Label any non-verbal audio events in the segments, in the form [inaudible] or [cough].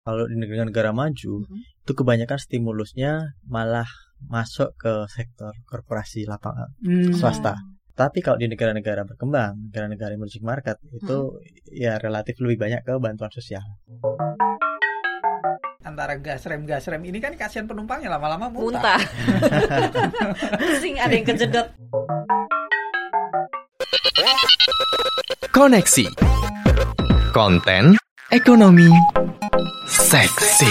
Kalau di negara-negara maju Mhm. itu kebanyakan stimulusnya malah masuk ke sektor korporasi lapangan Hmm. swasta. Tapi kalau di negara-negara berkembang, negara-negara emerging market itu ya relatif lebih banyak ke bantuan sosial. Antara gas rem gas rem ini kan kasihan penumpangnya lama-lama muntah. Muntah. [laughs] Pusing ada yang kejedot. Koneksi Konten Ekonomi Seksi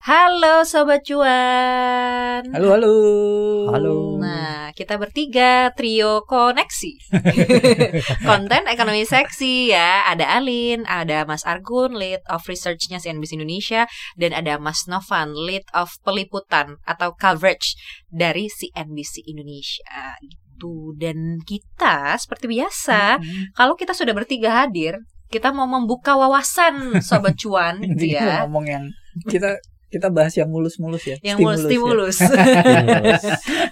Halo sobat cuan. Halo halo. Halo. Nah, kita bertiga trio koneksi. [laughs] Konten ekonomi seksi ya. Ada Alin, ada Mas Argun, lead of research-nya CNBC Indonesia, dan ada Mas Novan, lead of peliputan atau coverage dari CNBC Indonesia. Gitu. Dan kita seperti biasa, Hmm. kalau kita sudah bertiga hadir, kita mau membuka wawasan sobat [laughs] cuan gitu ya. ngomong yang kita kita bahas yang mulus-mulus ya. Yang mulus ya. stimulus. [laughs] Stimulus.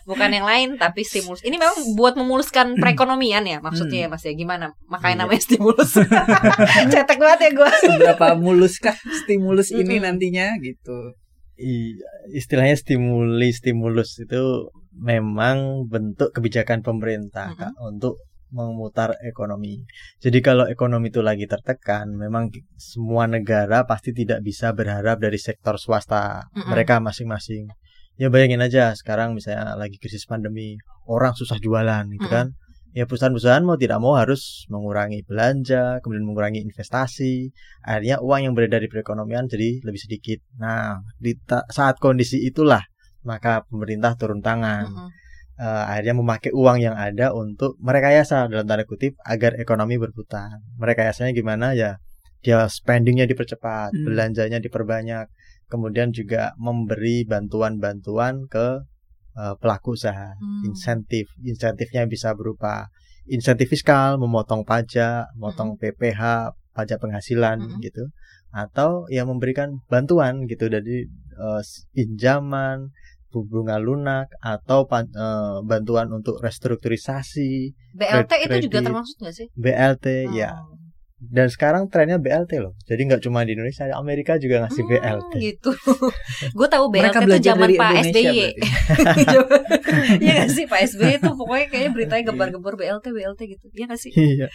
bukan yang lain tapi stimulus ini memang buat memuluskan perekonomian ya maksudnya ya mas ya gimana makanya Iya. namanya stimulus [laughs] cetek banget ya gue Seberapa muluskah stimulus ini nantinya gitu. Iya, istilahnya stimuli stimulus itu memang bentuk kebijakan pemerintah Mm-mm. Kak, untuk memutar ekonomi. Jadi kalau ekonomi itu lagi tertekan, memang semua negara pasti tidak bisa berharap dari sektor swasta Mm-mm. mereka masing-masing. Ya bayangin aja sekarang misalnya lagi krisis pandemi, orang susah jualan gitu Mm-mm. kan. Ya perusahaan-perusahaan mau tidak mau harus mengurangi belanja, kemudian mengurangi investasi. Akhirnya uang yang beredar di perekonomian jadi lebih sedikit. Nah, di saat kondisi itulah maka pemerintah turun tangan. Mm-mm. Eh, akhirnya memakai uang yang ada untuk merekayasa dalam tanda kutip agar ekonomi berputar. Merekayasanya gimana ya? Dia spendingnya dipercepat, Hmm. belanjanya diperbanyak, kemudian juga memberi bantuan-bantuan ke eh, pelaku usaha, Hmm. insentif. Insentifnya bisa berupa insentif fiskal, memotong pajak, memotong PPh, pajak penghasilan Hmm. gitu, atau ya memberikan bantuan gitu dari eh, pinjaman, bunga lunak atau pan- eh, bantuan untuk restrukturisasi BLT itu juga kredit. termasuk nggak sih? BLT Oh. ya dan sekarang trennya BLT loh. Jadi nggak cuma di Indonesia Amerika juga ngasih Hmm, BLT gitu. [laughs] Gue tahu Mereka BLT itu belajar zaman dari Pak Indonesia SBY. [laughs] Iya gak sih? Pak SBY itu pokoknya kayaknya beritanya gembar-gembor BLT BLT gitu. Iya gak sih? [laughs] Iya.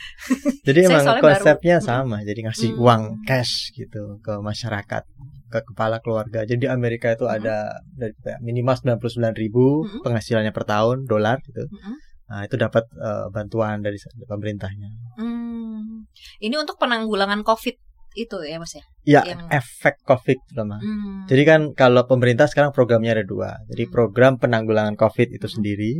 Jadi emang konsepnya baru- sama, jadi ngasih Hmm. uang cash gitu ke masyarakat, ke kepala keluarga. Jadi di Amerika itu Hmm. ada dari minimal 99.000 ribu Hmm. penghasilannya per tahun dolar gitu. Mm-mm. Nah, itu dapat eh, bantuan dari pemerintahnya. Hmm. Ini untuk penanggulangan COVID itu ya mas ya Ya, Yang- efek Covid terutama. Hmm. Jadi kan kalau pemerintah sekarang programnya ada dua. Jadi Hmm. program penanggulangan COVID itu Hmm. sendiri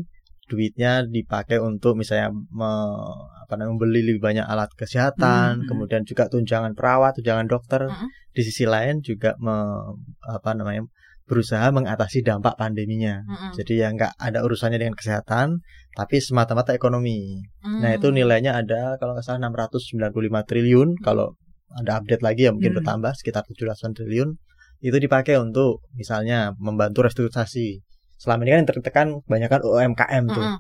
duitnya dipakai untuk misalnya me- apa namanya membeli lebih banyak alat kesehatan, Hmm. kemudian juga tunjangan perawat, tunjangan dokter. Hmm. Di sisi lain juga me- apa namanya berusaha mengatasi dampak pandeminya. Mm-mm. Jadi ya nggak ada urusannya dengan kesehatan, tapi semata-mata ekonomi. Nah itu Hmm. nilainya ada kalau nggak salah 695 triliun. Kalau ada update lagi ya mungkin Hmm. bertambah sekitar 17 triliun. Itu dipakai untuk misalnya membantu restrukturisasi. Selama ini kan yang tertekan kebanyakan UMKM tuh. Mm-mm.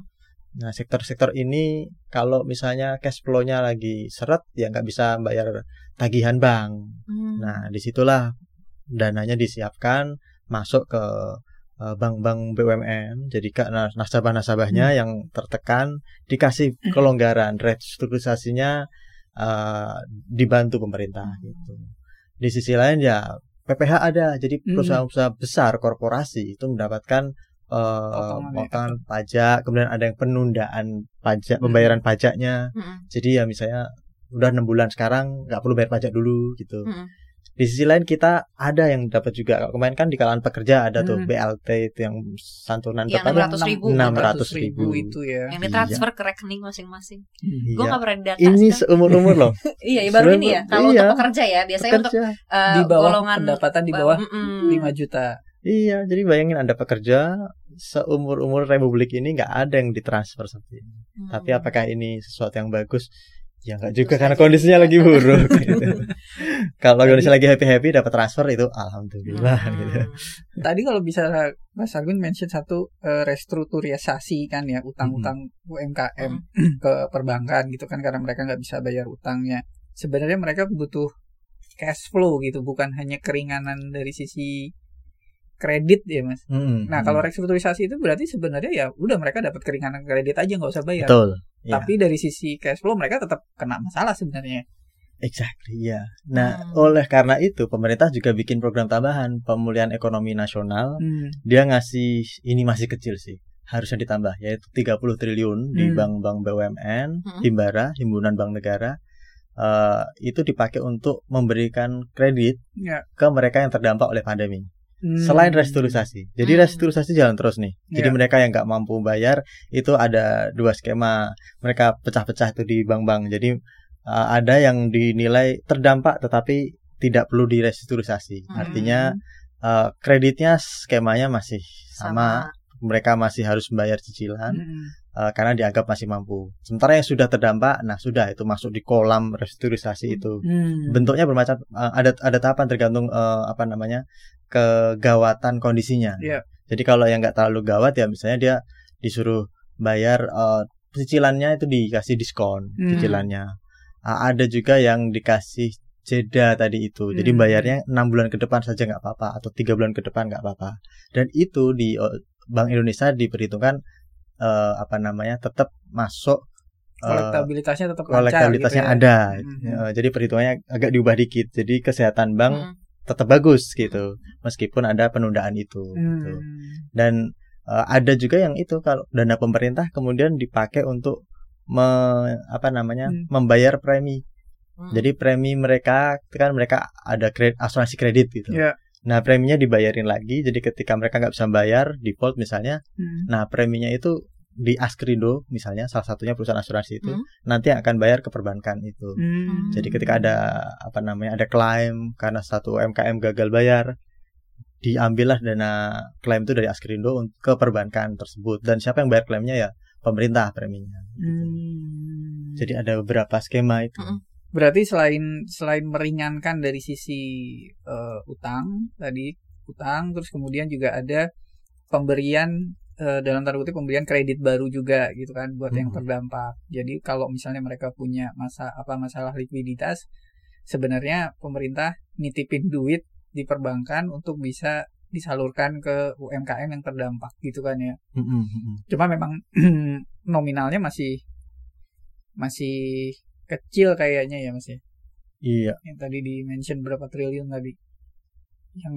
Nah sektor-sektor ini kalau misalnya cash flow-nya lagi seret ya nggak bisa bayar tagihan bank. Hmm. Nah di situlah dananya disiapkan masuk ke eh, bank-bank BUMN. Jadi karena nasabah-nasabahnya yang tertekan dikasih kelonggaran restrukturisasinya eh, dibantu pemerintah gitu. Di sisi lain ya PPH ada. Jadi Hmm. perusahaan-perusahaan besar korporasi itu mendapatkan eh, Potongan ya. pajak, kemudian ada yang penundaan pajak, Hmm. pembayaran pajaknya. Mm-mm. Jadi ya misalnya udah enam bulan sekarang nggak perlu bayar pajak dulu gitu. Mm-mm. Di sisi lain kita ada yang dapat juga. Kalau Kemarin kan di kalangan pekerja ada tuh Hmm. BLT itu yang santunan Yang 600.000. 600 ribu ribu. itu ya. yang ditransfer ke rekening masing-masing Hmm. gue Iya. nggak pernah didata Ini seumur umur loh. [laughs] iya ya, baru ini ya kalau Iya. untuk pekerja ya biasanya untuk Pekerja. eh, Di bawah golongan pendapatan di bawah Mm-mm. 5 juta. Iya, jadi bayangin Anda pekerja seumur umur Republik ini nggak ada yang ditransfer seperti ini. Hmm. Tapi apakah ini sesuatu yang bagus? Ya nggak juga Terus karena kondisinya lagi buruk. [laughs] gitu. Kalau kondisi lagi happy happy dapat transfer itu alhamdulillah. Hmm. Gitu. Tadi kalau bisa Mas Agun mention satu eh, restrukturisasi kan ya utang-utang UMKM [clears throat] ke perbankan gitu kan karena mereka nggak bisa bayar utangnya. Sebenarnya mereka butuh cash flow gitu, bukan hanya keringanan dari sisi kredit ya mas. Mm-mm. Nah kalau restrukturisasi itu berarti sebenarnya ya udah mereka dapat keringanan kredit aja nggak usah bayar. betul, Iya. Tapi dari sisi cash flow mereka tetap kena masalah sebenarnya. exactly, ya. Nah, Hmm. oleh karena itu pemerintah juga bikin program tambahan pemulihan ekonomi nasional. Hmm. Dia ngasih ini masih kecil sih, harusnya ditambah yaitu 30 triliun di Hmm. bank-bank BUMN, Hmm. Himbara, Himpunan Bank Negara. eh, itu dipakai untuk memberikan kredit Ya. ke mereka yang terdampak oleh pandemi. Hmm. Selain restrukturisasi, jadi Hmm. restrukturisasi jalan terus nih. Jadi Iya. mereka yang nggak mampu bayar itu ada dua skema. Mereka pecah-pecah itu di bank-bank. Jadi uh, ada yang dinilai terdampak tetapi tidak perlu direstrukturisasi. Hmm. Artinya uh, kreditnya skemanya masih sama. Mereka masih harus membayar cicilan Hmm. Uh, karena dianggap masih mampu. Sementara yang sudah terdampak, nah sudah itu masuk di kolam restrukturisasi itu Hmm. bentuknya bermacam uh, ada ada tahapan tergantung uh, apa namanya kegawatan kondisinya. Iya. Jadi kalau yang nggak terlalu gawat ya misalnya dia disuruh bayar uh, cicilannya itu dikasih diskon Hmm. cicilannya. Uh, ada juga yang dikasih jeda tadi itu. Jadi Hmm. bayarnya enam bulan ke depan saja nggak apa-apa atau tiga bulan ke depan nggak apa-apa. Dan itu di Bank Indonesia diperhitungkan uh, apa namanya tetap masuk uh, kolektabilitasnya tetap lancar kolektabilitasnya gitu ya. ada. Mhm. Ya, jadi perhitungannya agak diubah dikit. Jadi kesehatan bank Hmm. tetap bagus gitu, meskipun ada penundaan itu. gitu. Hmm. Dan eh, ada juga yang itu kalau dana pemerintah kemudian dipakai untuk me, apa namanya Hmm. membayar premi. Hmm. Jadi premi mereka kan mereka ada kredit, asuransi kredit gitu. Ya. Nah preminya dibayarin lagi. Jadi ketika mereka nggak bisa bayar default misalnya, Hmm. nah preminya itu di Askrindo misalnya salah satunya perusahaan asuransi itu Hmm. nanti akan bayar ke perbankan itu. Hmm. Jadi ketika ada apa namanya ada klaim karena satu UMKM gagal bayar, diambillah dana klaim itu dari Askrindo ke perbankan tersebut dan siapa yang bayar klaimnya ya pemerintah preminya. Hmm. Jadi ada beberapa skema itu. Mm-mm. Berarti selain selain meringankan dari sisi eh, utang tadi utang, terus kemudian juga ada pemberian eh, dalam tanda kutip pemberian kredit baru juga gitu kan buat yang Hmm. terdampak. Jadi kalau misalnya mereka punya masa apa masalah likuiditas, sebenarnya pemerintah nitipin duit di perbankan untuk bisa disalurkan ke UMKM yang terdampak gitu kan ya. Mm-mm, mm-mm. Cuma memang [clears throat] nominalnya masih masih kecil kayaknya ya Mas ya. Iya. Yang tadi di mention berapa triliun tadi. Yang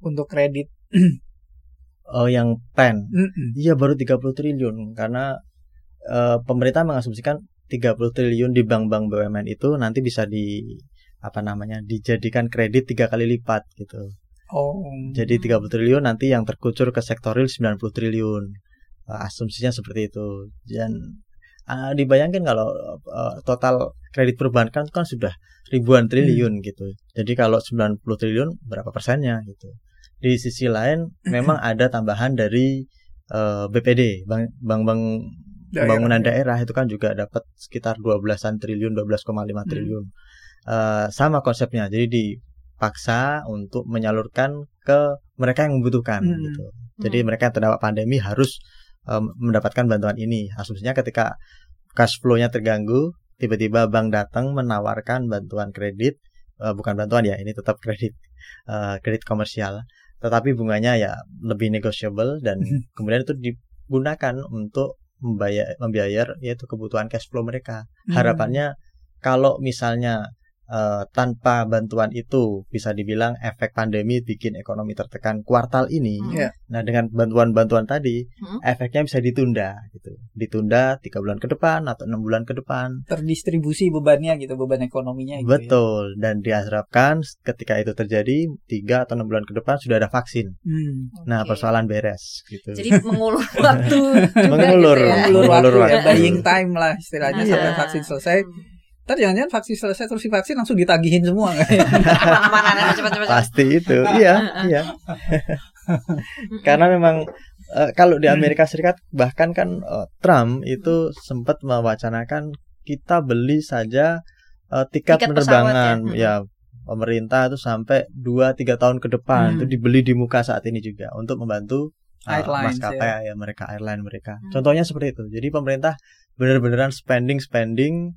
untuk kredit. [clears throat] Oh yang pen. Iya baru 30 triliun karena eh, pemerintah mengasumsikan 30 triliun di bank-bank BUMN itu nanti bisa di apa namanya dijadikan kredit tiga kali lipat gitu. Oh. Jadi 30 triliun nanti yang terkucur ke sektor real 90 triliun. Uh, asumsinya seperti itu. Dan uh, dibayangkan kalau uh, total kredit perbankan kan sudah ribuan triliun gitu. Jadi kalau 90 triliun berapa persennya gitu. Di sisi lain memang ada tambahan dari uh, BPD, Bank Bank Daerah. Pembangunan daerah itu kan juga dapat sekitar 12-an triliun, 12,5 triliun. Eh, sama konsepnya. Jadi dipaksa untuk menyalurkan ke mereka yang membutuhkan Hmm. gitu. Jadi mereka yang terdampak pandemi harus em, mendapatkan bantuan ini. Asumsinya ketika cash flow-nya terganggu, tiba-tiba bank datang menawarkan bantuan kredit, eh, bukan bantuan ya, ini tetap kredit, eh, kredit komersial. Tetapi bunganya ya lebih negotiable dan [laughs] kemudian itu digunakan untuk membayar membiayar yaitu kebutuhan cash flow mereka. Hmm. Harapannya kalau misalnya eh, tanpa bantuan itu bisa dibilang efek pandemi bikin ekonomi tertekan kuartal ini. Hmm. Iya. Nah dengan bantuan-bantuan tadi Hmm. efeknya bisa ditunda gitu. Ditunda tiga bulan ke depan atau enam bulan ke depan. Terdistribusi bebannya gitu, beban ekonominya gitu. ya. Betul dan diharapkan ketika itu terjadi tiga atau enam bulan ke depan sudah ada vaksin. Hmm. Nah Oke. persoalan beres gitu. Jadi mengulur [laughs] waktu juga Mengulur. gitu ya. Ulur waktu Mengulur ya, waktu. buying time lah istilahnya Iya. sampai vaksin selesai. Ntar jangan-jangan vaksin selesai terus divaksin langsung ditagihin semua ya? Cepat-cepat. Pasti itu, iya, iya. [laughs] Karena memang eh, kalau di Amerika Serikat bahkan kan eh, Trump itu sempat mewacanakan kita beli saja eh, tiket, Tiket pesawat penerbangan ya. ya. pemerintah itu sampai 2-3 tahun ke depan Hmm. itu dibeli di muka saat ini juga untuk membantu Airlines, maskapai ya. mereka airline mereka. Hmm. Contohnya seperti itu. Jadi pemerintah benar-beneran spending spending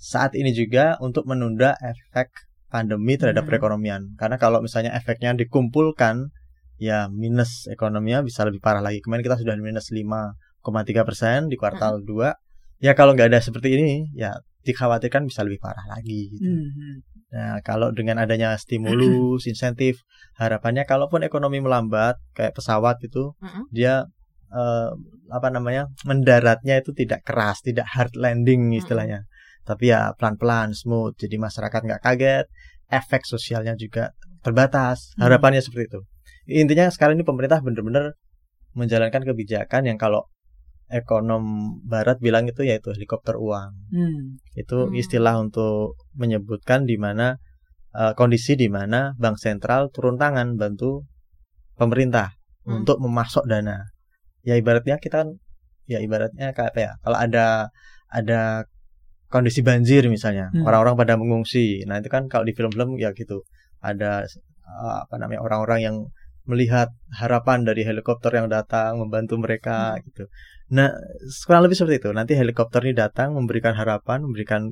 saat ini juga untuk menunda efek pandemi terhadap Hmm. perekonomian. Karena kalau misalnya efeknya dikumpulkan, ya minus ekonominya bisa lebih parah lagi. Kemarin kita sudah minus 5,3 persen di kuartal 2. Ya kalau nggak ada seperti ini, ya dikhawatirkan bisa lebih parah lagi. Gitu. Hmm. Nah kalau dengan adanya stimulus, insentif, harapannya kalaupun ekonomi melambat kayak pesawat itu, Mm-mm. dia eh, apa namanya mendaratnya itu tidak keras, tidak hard landing istilahnya. Tapi ya pelan-pelan, smooth. Jadi masyarakat nggak kaget, efek sosialnya juga terbatas. Hmm. Harapannya seperti itu. Intinya sekarang ini pemerintah benar-benar menjalankan kebijakan yang kalau ekonom barat bilang itu yaitu helikopter uang. Hmm. Itu Hmm. istilah untuk menyebutkan di mana eh, kondisi di mana bank sentral turun tangan bantu pemerintah Hmm. untuk memasok dana. Ya ibaratnya kita kan ya ibaratnya kayak apa ya? Kalau ada ada kondisi banjir misalnya, Hmm. orang-orang pada mengungsi. Nah, itu kan kalau di film-film ya gitu. Ada eh, apa namanya orang-orang yang melihat harapan dari helikopter yang datang membantu mereka Hmm. gitu. Nah, kurang lebih seperti itu. Nanti helikopter ini datang memberikan harapan, memberikan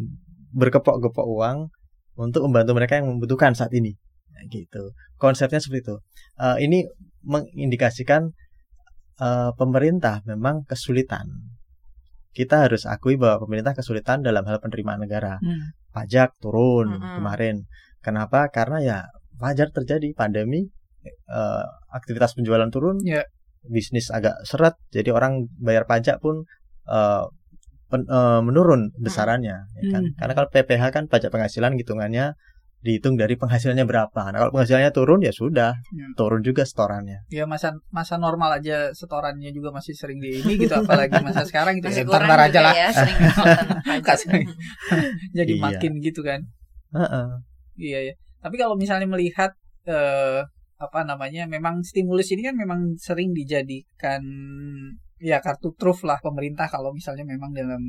berkepok-gepok uang untuk membantu mereka yang membutuhkan saat ini. Nah, gitu. Konsepnya seperti itu. Eh, ini mengindikasikan eh, pemerintah memang kesulitan. Kita harus akui bahwa pemerintah kesulitan dalam hal penerimaan negara. Hmm. Pajak turun Mm-mm. kemarin. Kenapa? Karena ya wajar terjadi pandemi, eh, aktivitas penjualan turun, Ya. bisnis agak seret, jadi orang bayar pajak pun eh, pen- eh, menurun besarannya, ya kan? Hmm. Karena kalau PPH kan pajak penghasilan hitungannya dihitung dari penghasilannya berapa. Nah, kalau penghasilannya turun ya sudah, Ya. turun juga setorannya. ya masa masa normal aja setorannya juga masih sering di ini gitu apalagi masa [laughs] sekarang gitu Masih ya kurang ntar aja lah ya sering [laughs] [laughs] jadi Iya. makin gitu kan Heeh. iya ya tapi kalau misalnya melihat eh, apa namanya memang stimulus ini kan memang sering dijadikan ya kartu truf lah pemerintah kalau misalnya memang dalam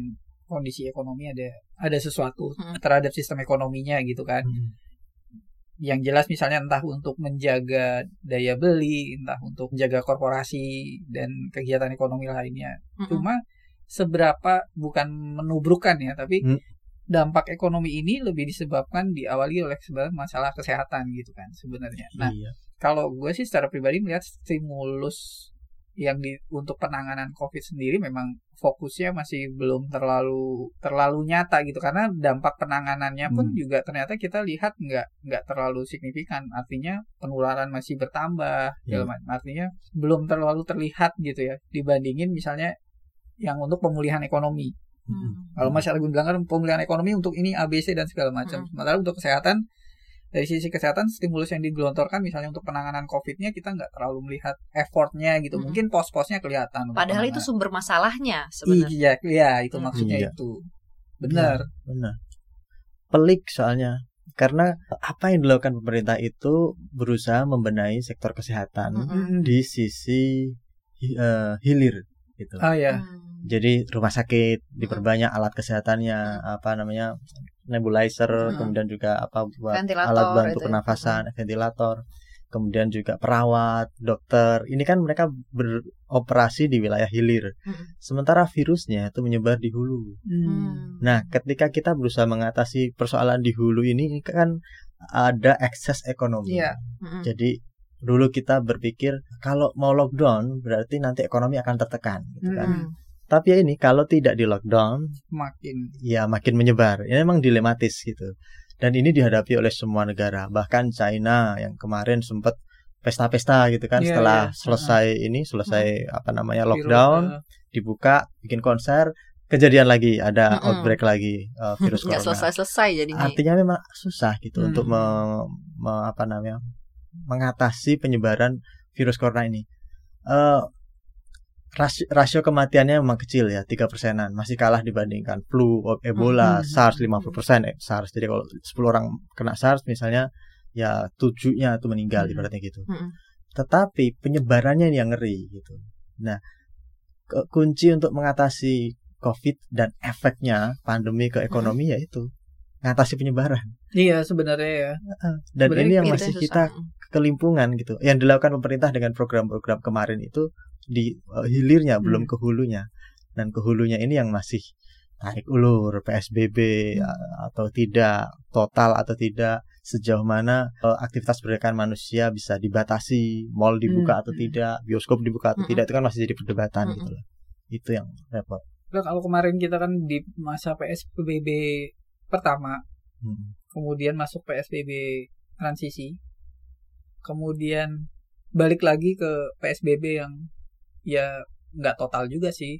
kondisi ekonomi ada ada sesuatu Hmm. terhadap sistem ekonominya gitu kan yang jelas misalnya entah untuk menjaga daya beli, entah untuk menjaga korporasi dan kegiatan ekonomi lainnya. Mm-mm. Cuma seberapa bukan menubrukkan ya, tapi Hmm. dampak ekonomi ini lebih disebabkan diawali oleh sebenarnya masalah kesehatan gitu kan sebenarnya. Nah, Iya. kalau gue sih secara pribadi melihat stimulus yang di untuk penanganan COVID sendiri memang fokusnya masih belum terlalu terlalu nyata gitu karena dampak penanganannya pun Hmm. juga ternyata kita lihat nggak nggak terlalu signifikan artinya penularan masih bertambah Iya. segala macam. artinya belum terlalu terlihat gitu ya dibandingin misalnya yang untuk pemulihan ekonomi Hmm. kalau Mas Argun bilang kan pemulihan ekonomi untuk ini ABC dan segala macam. Hmm. Sementara untuk kesehatan dari sisi kesehatan stimulus yang digelontorkan misalnya untuk penanganan COVID-nya kita nggak terlalu melihat effortnya gitu. Hmm. Mungkin pos-posnya kelihatan. Padahal itu sumber masalahnya sebenarnya. Iya, iya itu Hmm. maksudnya Iya. itu. Benar. Benar. Pelik soalnya. Karena apa yang dilakukan pemerintah itu berusaha membenahi sektor kesehatan Mm-mm. di sisi eh, hilir gitu. Oh ya. Hmm. Jadi rumah sakit diperbanyak alat kesehatannya, apa namanya nebulizer, Hmm. kemudian juga apa buat Ventilator alat bantu itu ya. pernafasan, ventilator, kemudian juga perawat, dokter. Ini kan mereka beroperasi di wilayah hilir. Hmm. Sementara virusnya itu menyebar di hulu. Hmm. Nah, ketika kita berusaha mengatasi persoalan di hulu ini, ini kan ada ekses ekonomi. Iya. Hmm. Jadi dulu kita berpikir kalau mau lockdown berarti nanti ekonomi akan tertekan, gitu kan. Hmm. Tapi ya ini kalau tidak di lockdown, Makin. ya makin menyebar. Ini memang dilematis gitu. Dan ini dihadapi oleh semua negara, bahkan China yang kemarin sempat pesta-pesta gitu kan Iya, setelah iya. selesai ini selesai apa namanya Virus, lockdown eh, dibuka bikin konser kejadian lagi ada Mm-mm. outbreak lagi uh, [laughs] virus corona. selesai-selesai jadinya. Artinya memang susah gitu Hmm. untuk me- me- apa namanya mengatasi penyebaran virus corona ini. Eh rasio, rasio kematiannya memang kecil ya, tiga persenan, masih kalah dibandingkan flu, Ebola, Hmm. SARS 50% eh, SARS. Jadi kalau 10 orang kena SARS misalnya ya tujuhnya itu meninggal Hmm. ibaratnya gitu. Hmm. Tetapi penyebarannya yang ngeri gitu. Nah, kunci untuk mengatasi COVID dan efeknya pandemi ke ekonomi yaitu ngatasi penyebaran. Iya sebenarnya ya. Dan Sebenarnya ini yang masih susah. kita kelimpungan gitu. Yang dilakukan pemerintah dengan program-program kemarin itu di uh, hilirnya belum Hmm. ke hulunya. Dan ke hulunya ini yang masih tarik ulur PSBB Hmm. atau tidak, total atau tidak, sejauh mana eh, aktivitas pergerakan manusia bisa dibatasi, mall dibuka Hmm. atau tidak, bioskop dibuka atau Mm-mm. tidak itu kan masih jadi perdebatan Mm-mm. gitu loh. Itu yang repot. Nah, kalau kemarin kita kan di masa PSBB pertama, Hmm. kemudian masuk PSBB transisi, kemudian balik lagi ke PSBB yang ya nggak total juga sih,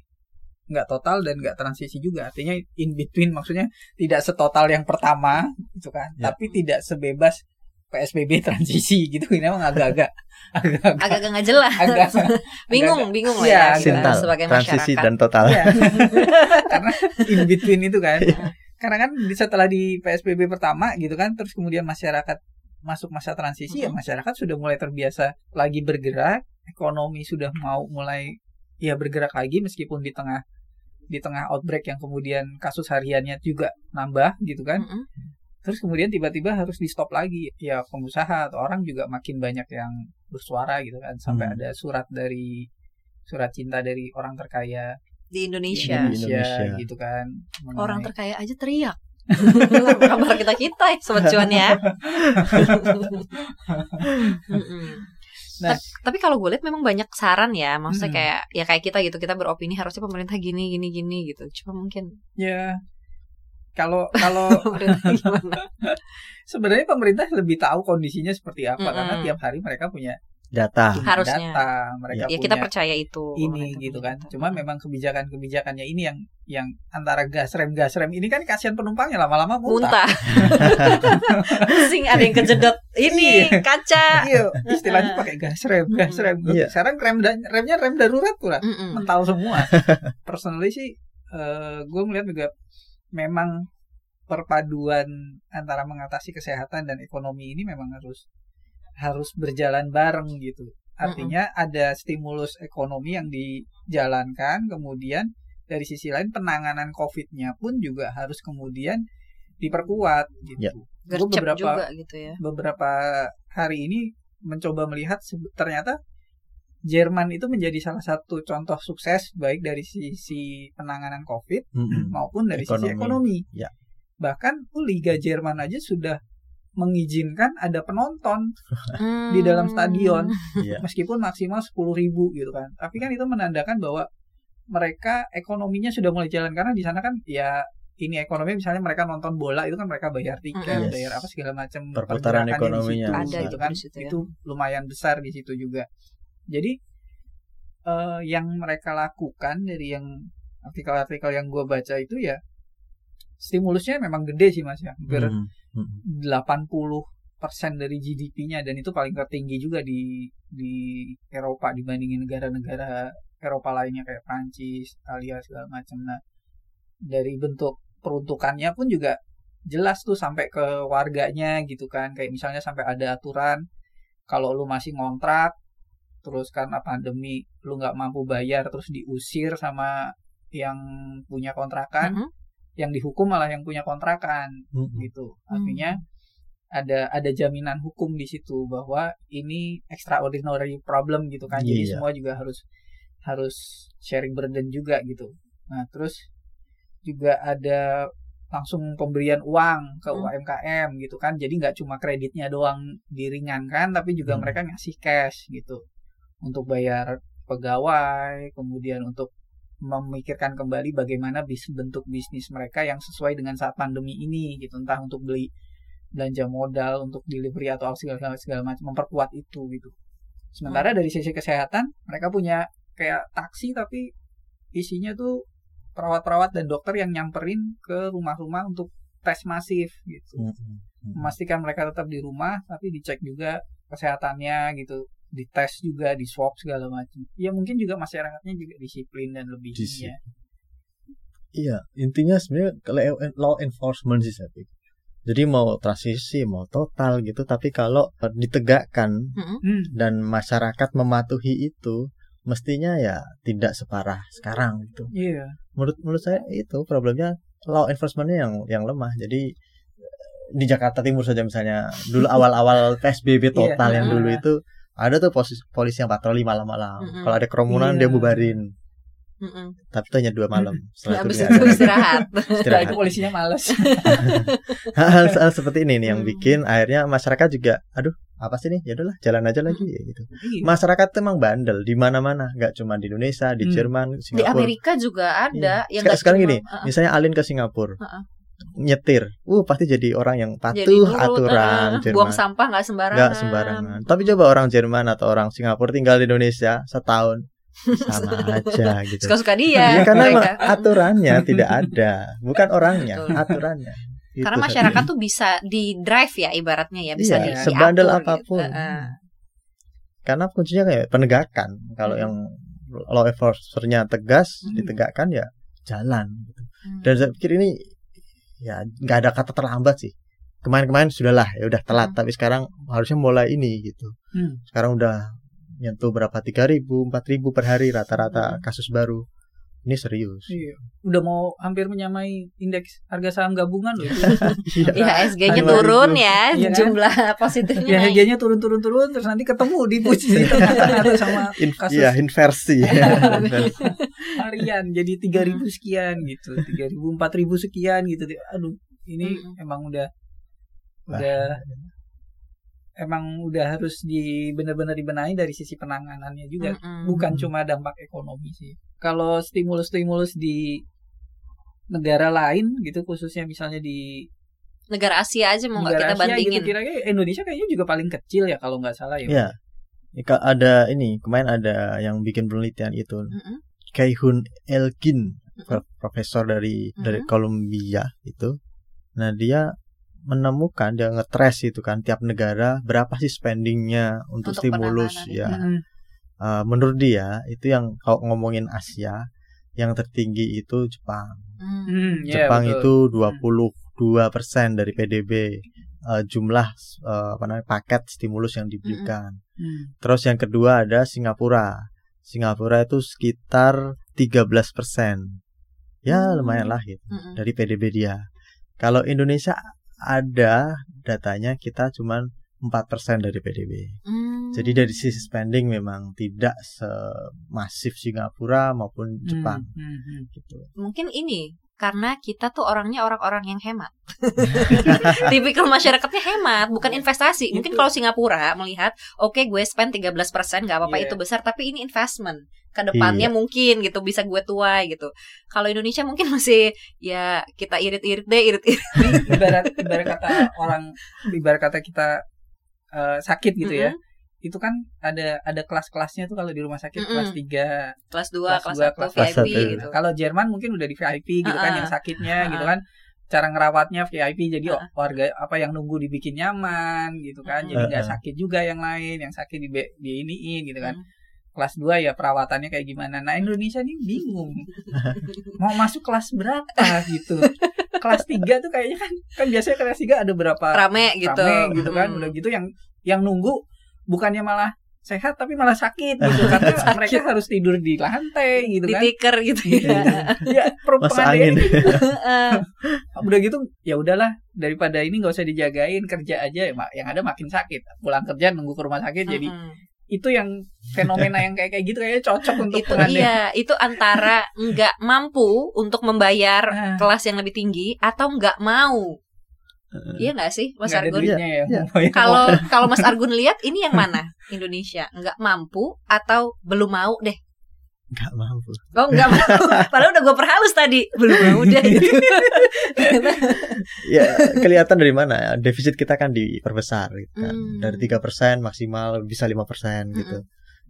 nggak total dan nggak transisi juga. Artinya in between maksudnya tidak setotal yang pertama gitu kan, Ya. tapi tidak sebebas PSBB [laughs] transisi gitu. Ini emang agak-agak [laughs] agak-agak Agak nggak jelas. agak [laughs] bingung, bingung lah Iya, ya agak- kita Sintal, sebagai transisi masyarakat. dan total. Iya. karena in between itu kan karena kan di- setelah di PSBB pertama gitu kan terus kemudian masyarakat masuk masa transisi ya Mhm. masyarakat sudah mulai terbiasa lagi bergerak ekonomi sudah mau mulai ya bergerak lagi meskipun di tengah di tengah outbreak yang kemudian kasus hariannya juga nambah gitu kan Mm-mm. terus kemudian tiba-tiba harus di stop lagi ya pengusaha atau orang juga makin banyak yang bersuara gitu kan sampai Hmm. ada surat dari surat cinta dari orang terkaya Di di Indonesia. Indonesia, Indonesia. gitu kan Orang mengenai- terkaya aja teriak. [laughs] Kabar kita kita ya, sobat cuan ya. [laughs] Nah. Ta- tapi kalau gue lihat memang banyak saran ya, maksudnya Hmm. kayak ya kayak kita gitu kita beropini harusnya pemerintah gini gini gini gitu. Cuma mungkin ya kalau kalau [laughs] sebenarnya pemerintah lebih tahu kondisinya seperti apa karena Mm-mm. tiap hari mereka punya Data. Harusnya. data mereka ya punya kita percaya itu. ini gitu kan cuma memang kebijakan-kebijakannya ini yang yang antara gas rem gas rem ini kan kasihan penumpangnya lama-lama muntah, muntah. [laughs] Pusing ada yang kejedot ini Iya. kaca. iya [laughs] istilahnya pakai gas rem gas rem Iya. sekarang rem da- remnya rem darurat pula Mm-mm. mental semua [laughs] personally sih eh gue melihat juga memang perpaduan antara mengatasi kesehatan dan ekonomi ini memang harus harus berjalan bareng gitu. Artinya ada stimulus ekonomi yang dijalankan, kemudian dari sisi lain penanganan COVID-nya pun juga harus kemudian diperkuat gitu. Ya. Gue beberapa juga gitu ya. beberapa hari ini mencoba melihat ternyata Jerman itu menjadi salah satu contoh sukses baik dari sisi penanganan COVID Mm-mm. maupun dari sisi Ekonomi. ekonomi. Ya. Bahkan oh, Liga Jerman aja sudah mengizinkan ada penonton Hmm. di dalam stadion Iya. meskipun maksimal 10.000 ribu gitu kan. Tapi kan itu menandakan bahwa mereka ekonominya sudah mulai jalan karena di sana kan ya ini ekonomi misalnya mereka nonton bola itu kan mereka bayar tiket, Yes. bayar apa segala macam Perputaran ekonominya di situ, Ada gitu itu kan. di situ ya. Itu lumayan besar di situ juga. Jadi eh, yang mereka lakukan dari yang artikel-artikel yang gue baca itu ya stimulusnya memang gede sih mas ya hampir Mm. Mm. 80% dari GDP-nya dan itu paling tertinggi juga di di Eropa dibandingin negara-negara Eropa lainnya kayak Prancis, Italia segala macam. Nah, dari bentuk peruntukannya pun juga jelas tuh sampai ke warganya gitu kan. Kayak misalnya sampai ada aturan kalau lu masih ngontrak terus karena pandemi lu nggak mampu bayar terus diusir sama yang punya kontrakan, Mhm. Yang dihukum malah yang punya kontrakan Mm-mm. gitu. Artinya ada ada jaminan hukum di situ bahwa ini extraordinary problem gitu kan. Jadi Iya. semua juga harus harus sharing burden juga gitu. Nah, terus juga ada langsung pemberian uang ke Hmm. UMKM gitu kan. Jadi nggak cuma kreditnya doang diringankan tapi juga Hmm. mereka ngasih cash gitu untuk bayar pegawai, kemudian untuk memikirkan kembali bagaimana bis bentuk bisnis mereka yang sesuai dengan saat pandemi ini gitu entah untuk beli belanja modal untuk delivery atau segala segala macam memperkuat itu gitu sementara dari sisi kesehatan mereka punya kayak taksi tapi isinya tuh perawat-perawat dan dokter yang nyamperin ke rumah-rumah untuk tes masif gitu Mm-mm. Mm-mm. memastikan mereka tetap di rumah tapi dicek juga kesehatannya gitu dites juga di swab segala macam ya mungkin juga masyarakatnya juga disiplin dan lebih ini Disiplin. ya Iya, intinya sebenarnya kalau law- enforcement sih saya pikir. Jadi mau transisi, mau total gitu, tapi kalau ditegakkan Mhm. Hmm, dan masyarakat mematuhi itu, mestinya ya tidak separah sekarang gitu. iya Menurut menurut saya itu problemnya law enforcementnya yang yang lemah. Jadi di Jakarta Timur saja misalnya dulu [laughs] awal-awal PSBB total Iya. yang dulu itu ada tuh polisi, polisi yang patroli malam-malam. Mm-mm. Kalau ada kerumunan dia Iya. bubarin. Mm-mm. tapi itu hanya dua malam. Setelah itu ada. istirahat. Istirahat. [laughs] itu polisinya males [laughs] Hal-hal seperti ini nih yang Hmm. bikin akhirnya masyarakat juga, aduh apa sih nih? Ya udahlah, jalan aja lagi ya gitu. Iya. Masyarakat tuh emang bandel di mana-mana, nggak cuma di Indonesia, di Hmm. Jerman, Di Singapura. Amerika juga ada Iya. yang sekarang cuma- gini, uh-uh. misalnya Alin ke Singapura, Uh-uh. Nyetir, uh pasti jadi orang yang Jadi patuh nurut, aturan uh-uh. Jerman. buang sampah nggak sembarangan. nggak sembarangan. Tapi coba orang Jerman atau orang Singapura tinggal di Indonesia setahun sama [laughs] aja gitu. Suka-suka dia. karena emang mereka. aturannya tidak ada, bukan orangnya, Betul. aturannya. Gitu Karena masyarakat tuh bisa di drive ya ibaratnya ya, bisa Iya, di sebandel diatur apa pun. Gitu. Karena kuncinya kayak penegakan. Kalau Hmm. yang law enforcernya tegas, Hmm. ditegakkan ya jalan. Gitu. Hmm. Dan saya pikir ini ya nggak ada kata terlambat sih. Kemarin-kemarin sudahlah ya udah telat, Hmm. tapi sekarang harusnya mulai ini gitu. Hmm. Sekarang udah nyentuh berapa 3000, 4000 per hari rata-rata Hmm. kasus baru. Ini serius. Iya. Udah mau hampir menyamai indeks harga saham gabungan loh. [laughs] Iya. Ya SG-nya turun ya, Iya kan? jumlah positifnya ya naik. harganya turun-turun-turun terus nanti ketemu di posisi [laughs] tengah-tengah sama In- kasus Iya, inversi. [laughs] Inversi. harian jadi 3000 sekian gitu 3000 4000 sekian gitu aduh ini Mm-mm. emang udah udah emang udah harus di benar-benar dibenahi dari sisi penanganannya juga Mm-mm. bukan cuma dampak ekonomi sih kalau stimulus-stimulus di negara lain gitu khususnya misalnya di negara Asia aja mau nggak kita Asia bandingin. gitu kira-kira Indonesia kayaknya juga paling kecil ya kalau nggak salah ya Iya. Ika- ada ini kemarin ada yang bikin penelitian itu Mm-mm. Kaihun Elgin Mm-mm. pro- profesor dari dari Mhm. Columbia itu nah dia menemukan dia ngetres itu kan tiap negara berapa sih spendingnya untuk, Untuk stimulus ya Mm-mm. Eh, menurut dia itu yang kalau ngomongin Asia yang tertinggi itu Jepang Hmm. Hmm, Jepang betul. itu 22% dari PDB eh, jumlah eh, apa namanya paket stimulus yang diberikan Hmm. Terus yang kedua ada Singapura. Singapura itu sekitar 13%. Ya Hmm. lumayan lah gitu Mm-mm. dari PDB dia. Kalau Indonesia ada datanya kita cuman 4% dari PDB. Hmm. Jadi dari sisi spending memang tidak semasif Singapura maupun Jepang Hmm, hmm, hmm. gitu. mungkin ini karena kita tuh orangnya orang-orang yang hemat. [laughs] Tipikal masyarakatnya hemat, bukan investasi. Mungkin kalau Singapura melihat, oke gue spend 13% nggak apa-apa Iya. itu besar, tapi ini investment. Ke depannya Iya. mungkin gitu bisa gue tuai gitu. Kalau Indonesia mungkin masih ya kita irit-irit deh, irit-irit. ibarat ibarat kata orang ibarat kata kita eh, sakit gitu ya itu kan ada ada kelas-kelasnya tuh kalau di rumah sakit Mm-mm. kelas 3 Kelas 2, Kelas kelas dua, 1, kelas VIP satu. gitu. kalau Jerman mungkin udah di VIP gitu kan Uh-uh. yang sakitnya Uh-uh. gitu kan cara ngerawatnya VIP jadi Uh-uh. warga apa yang nunggu dibikin nyaman gitu kan jadi nggak sakit juga yang lain yang sakit di di iniin gitu kan Hmm. kelas 2 ya perawatannya kayak gimana nah Indonesia nih bingung [laughs] mau masuk kelas berapa gitu kelas 3 tuh kayaknya kan kan biasanya kelas 3 ada berapa Rame gitu. rame gitu kan Hmm. udah gitu yang yang nunggu bukannya malah sehat tapi malah sakit gitu [laughs] karena mereka harus tidur di lantai gitu Di kan tiker gitu Iya, ya. ya per- Masuk pengantinnya angin. Heeh. [laughs] [laughs] udah gitu ya udahlah daripada ini nggak usah dijagain kerja aja ya Mak. yang ada makin sakit pulang kerja nunggu ke rumah sakit jadi Mm-mm. itu yang fenomena yang kayak kayak gitu kayaknya cocok untuk itu pengantin iya itu antara nggak mampu untuk membayar Ah. kelas yang lebih tinggi atau nggak mau iya nggak sih Mas ada Argun ya yang kalau kalau Mas Argun lihat ini yang mana Indonesia nggak mampu atau belum mau deh Nggak mampu. oh nggak mau padahal udah gue perhalus tadi belum mau deh gitu. [laughs] Ya kelihatan dari mana ya defisit kita kan diperbesar gitu kan. Hmm. Dari 3% maksimal bisa 5% gitu.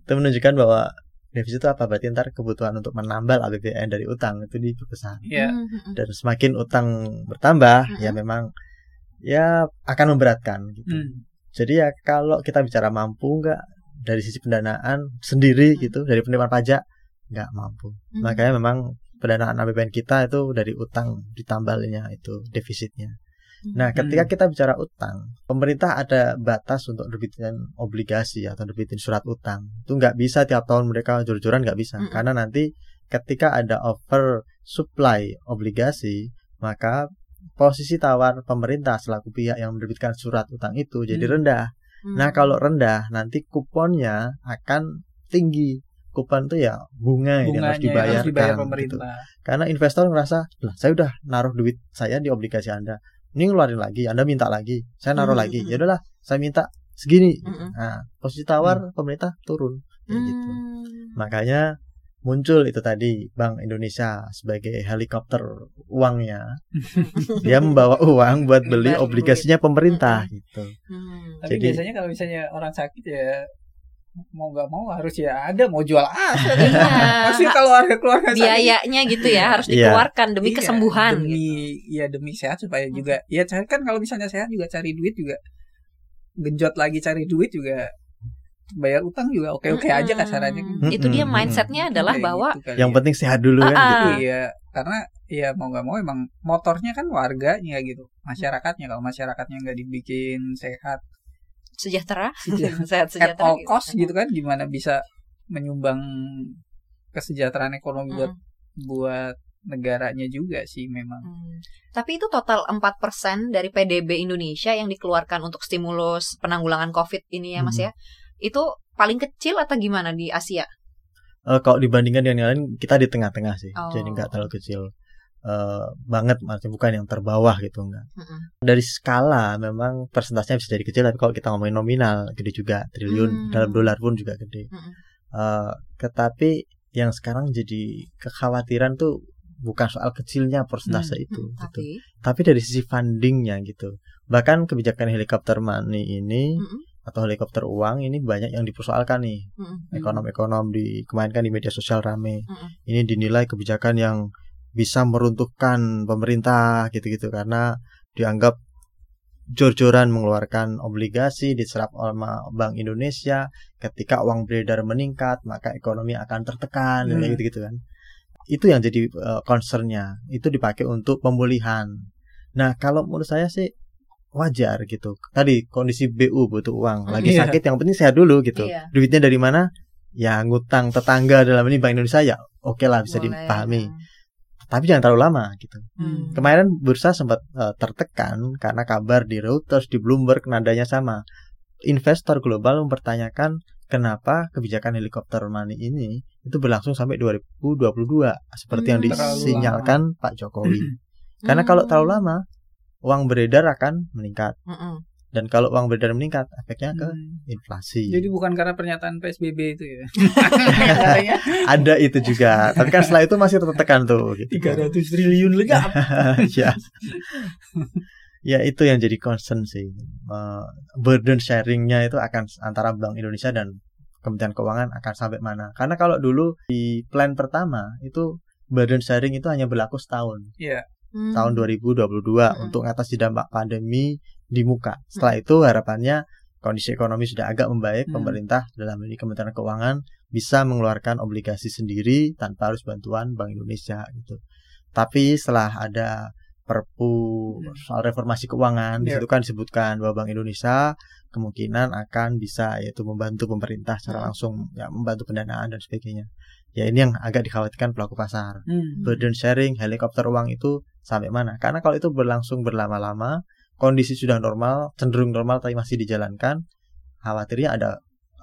Itu menunjukkan bahwa defisit itu apa? Berarti ntar kebutuhan untuk menambal APBN dari utang itu diperbesar. ya Hmm, hmm, hmm. Dan semakin utang bertambah ya Mm-mm. memang ya akan memberatkan gitu. Hmm. Jadi ya kalau kita bicara mampu nggak dari sisi pendanaan sendiri Hmm. gitu dari penerimaan pajak nggak mampu. Hmm. Makanya memang pendanaan APBN kita itu dari utang ditambalnya itu defisitnya. Nah, ketika Hmm. kita bicara utang, pemerintah ada batas untuk nerbitin obligasi atau nerbitin surat utang. Itu nggak bisa tiap tahun mereka jor-joran nggak bisa, Mm-mm. karena nanti ketika ada over supply obligasi, maka posisi tawar pemerintah selaku pihak yang menerbitkan surat utang itu jadi Hmm. rendah. Hmm. Nah, kalau rendah nanti kuponnya akan tinggi. kupan tuh ya bunga yang bunganya harus yang dibayarkan harus dibayar gitu. pemerintah. Karena investor ngerasa, lah saya udah naruh duit saya di obligasi Anda. Ini ngeluarin lagi, Anda minta lagi, saya naruh Hmm, lagi. hmm, Ya udahlah, saya minta segini. Mm-mm. Nah, posisi tawar pemerintah turun kayak gitu. Hmm. Makanya muncul itu tadi Bank Indonesia sebagai helikopter uangnya. [laughs] Dia membawa uang buat beli obligasinya pemerintah gitu. Hmm. Tapi Jadi- biasanya kalau misalnya orang sakit ya mau nggak mau harus ya ada mau jual aset. Iya. Pasti kalau ada keluarga sakit biayanya gitu ya harus Iya. dikeluarkan demi Iya, kesembuhan demi gitu. ya demi sehat supaya juga ya cari kan kalau misalnya sehat juga cari duit juga genjot lagi cari duit juga bayar utang juga oke oke aja kasarannya itu dia mindsetnya adalah Kayak bahwa gitu kali Yang ya. penting sehat dulu kan Ah, gitu. iya karena ya mau nggak mau emang motornya kan warganya gitu masyarakatnya kalau masyarakatnya nggak dibikin sehat sejahtera Sejahtera. [laughs] sehat at sejahtera all cost gitu kan gimana bisa menyumbang kesejahteraan ekonomi buat Mm. buat negaranya juga sih memang Hmm. Tapi itu total 4% dari PDB Indonesia yang dikeluarkan untuk stimulus penanggulangan COVID ini ya Mas Hmm. ya. Itu paling kecil atau gimana di Asia? Eh, kalau dibandingkan dengan yang lain kita di tengah-tengah sih. Oh. Jadi nggak terlalu kecil eh, banget maksudnya bukan yang terbawah gitu enggak. Mm-mm. Dari skala memang persentasenya bisa jadi kecil tapi kalau kita ngomongin nominal gede juga triliun Hmm. dalam dolar pun juga gede. Mm-mm. Eh, tetapi yang sekarang jadi kekhawatiran tuh bukan soal kecilnya persentase Hmm, itu Hmm, gitu. Tapi Tapi dari sisi fundingnya gitu. Bahkan kebijakan helikopter money ini Mm-mm. Atau helikopter uang ini banyak yang dipersoalkan nih. Mm-mm. Ekonom-ekonom di kemarin kan di media sosial rame. Mm-mm. Ini dinilai kebijakan yang bisa meruntuhkan pemerintah gitu-gitu karena dianggap jor-joran mengeluarkan obligasi diserap oleh Bank Indonesia ketika uang beredar meningkat maka ekonomi akan tertekan Hmm. kayak gitu-gitu kan itu yang jadi eh, concernnya itu dipakai untuk pemulihan nah kalau menurut saya sih wajar gitu tadi kondisi BU butuh uang [laughs] lagi Iya. sakit yang penting sehat dulu gitu Iya. duitnya dari mana ya ngutang tetangga dalam ini Bank Indonesia ya oke lah bisa Boleh. dipahami tapi jangan terlalu lama gitu Hmm. Kemarin bursa sempat eh, tertekan karena kabar di Reuters, di Bloomberg nadanya sama. Investor global mempertanyakan kenapa kebijakan helikopter money ini itu berlangsung sampai 2022 seperti yang Hmm. Terlalu disinyalkan Pak Jokowi. [clears throat] Karena kalau Hmm. terlalu lama uang beredar akan meningkat Mm-mm. dan kalau uang beredar meningkat efeknya ke Hmm. inflasi. Jadi bukan karena pernyataan PSBB itu ya. [laughs] Ada itu juga. Tapi kan setelah itu masih tertekan tuh gitu. 300 triliun legap. [laughs] ya. ya itu yang jadi concern sih. Eh, burden sharingnya itu akan antara Bank Indonesia dan Kementerian Keuangan akan sampai mana? Karena kalau dulu di plan pertama itu burden sharing itu hanya berlaku setahun, Iya. Hmm. tahun 2022 Hmm. untuk mengatasi dampak pandemi di muka. Setelah itu harapannya kondisi ekonomi sudah agak membaik, Hmm. pemerintah dalam ini Kementerian Keuangan bisa mengeluarkan obligasi sendiri tanpa harus bantuan Bank Indonesia gitu. Tapi setelah ada Perpu Hmm. soal reformasi keuangan di Iya. situ kan disebutkan bahwa Bank Indonesia kemungkinan akan bisa yaitu membantu pemerintah secara Hmm. langsung ya membantu pendanaan dan sebagainya. Ya ini yang agak dikhawatirkan pelaku pasar Hmm. burden sharing helikopter uang itu sampai mana karena kalau itu berlangsung berlama-lama kondisi sudah normal cenderung normal tapi masih dijalankan khawatirnya ada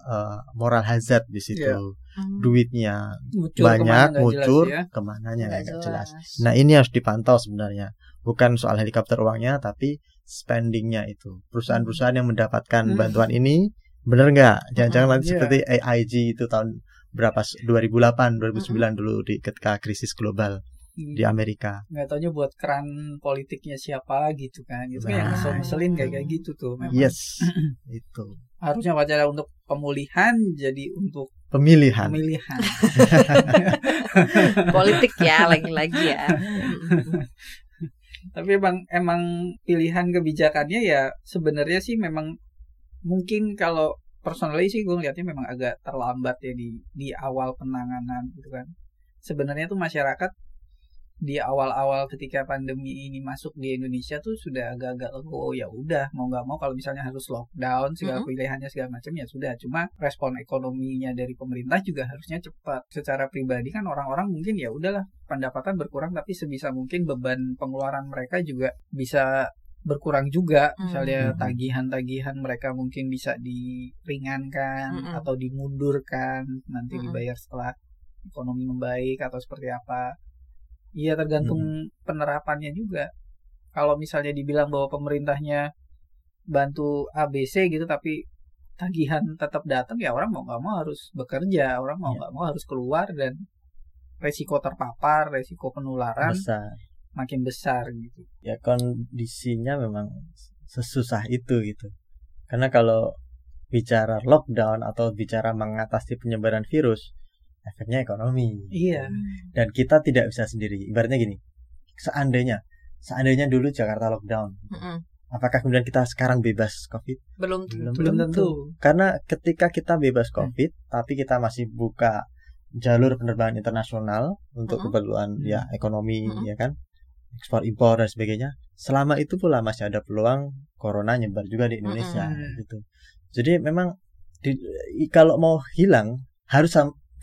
eh, moral hazard di situ Iya. Hmm. duitnya Ngucur banyak ke mana jelas ya. ke mananya Nggak jelas jelas. nah ini harus dipantau sebenarnya bukan soal helikopter uangnya tapi spendingnya itu perusahaan-perusahaan yang mendapatkan Hmm. bantuan ini bener nggak jangan-jangan nanti Iya. seperti AIG itu tahun berapa 2008 2009 dulu di ketika krisis global Hmm. di Amerika nggak taunya buat keran politiknya siapa gitu kan itu kan yang Nah, ngesel ngeselin kayak itu. kayak gitu tuh memang Yes, [laughs] itu harusnya wacana untuk pemulihan jadi untuk pemilihan. pemilihan [laughs] politik ya lagi-lagi ya. [laughs] Tapi emang emang pilihan kebijakannya ya sebenarnya sih memang mungkin kalau personally sih gue ngeliatnya memang agak terlambat ya di di awal penanganan gitu kan sebenarnya tuh masyarakat di awal-awal ketika pandemi ini masuk di Indonesia tuh sudah agak-agak oh ya udah mau nggak mau kalau misalnya harus lockdown segala Mhm. pilihannya segala macam ya sudah cuma respon ekonominya dari pemerintah juga harusnya cepat secara pribadi kan orang-orang mungkin ya udahlah pendapatan berkurang tapi sebisa mungkin beban pengeluaran mereka juga bisa berkurang juga Hmm. misalnya Hmm. tagihan-tagihan mereka mungkin bisa diringankan Mm-mm. atau dimundurkan nanti Mm-mm. dibayar setelah ekonomi membaik atau seperti apa iya tergantung penerapannya juga. Kalau misalnya dibilang bahwa pemerintahnya bantu ABC gitu tapi tagihan tetap datang ya orang mau nggak mau harus bekerja orang mau Iya. nggak mau harus keluar dan resiko terpapar resiko penularan besar. makin besar gitu. Ya kondisinya memang sesusah itu gitu. Karena kalau bicara lockdown atau bicara mengatasi penyebaran virus efeknya ekonomi. Iya. Dan kita tidak bisa sendiri. Ibaratnya gini seandainya seandainya dulu Jakarta lockdown Mm-mm. apakah kemudian kita sekarang bebas covid? Belum Belum. belum tentu. karena ketika kita bebas covid tapi kita masih buka jalur penerbangan internasional untuk Mm-mm. keperluan ya ekonomi Mm-mm. ya kan? Ekspor impor dan sebagainya. Selama itu pula masih ada peluang corona nyebar juga di Indonesia Mm-mm. gitu. Jadi memang di- kalau mau hilang harus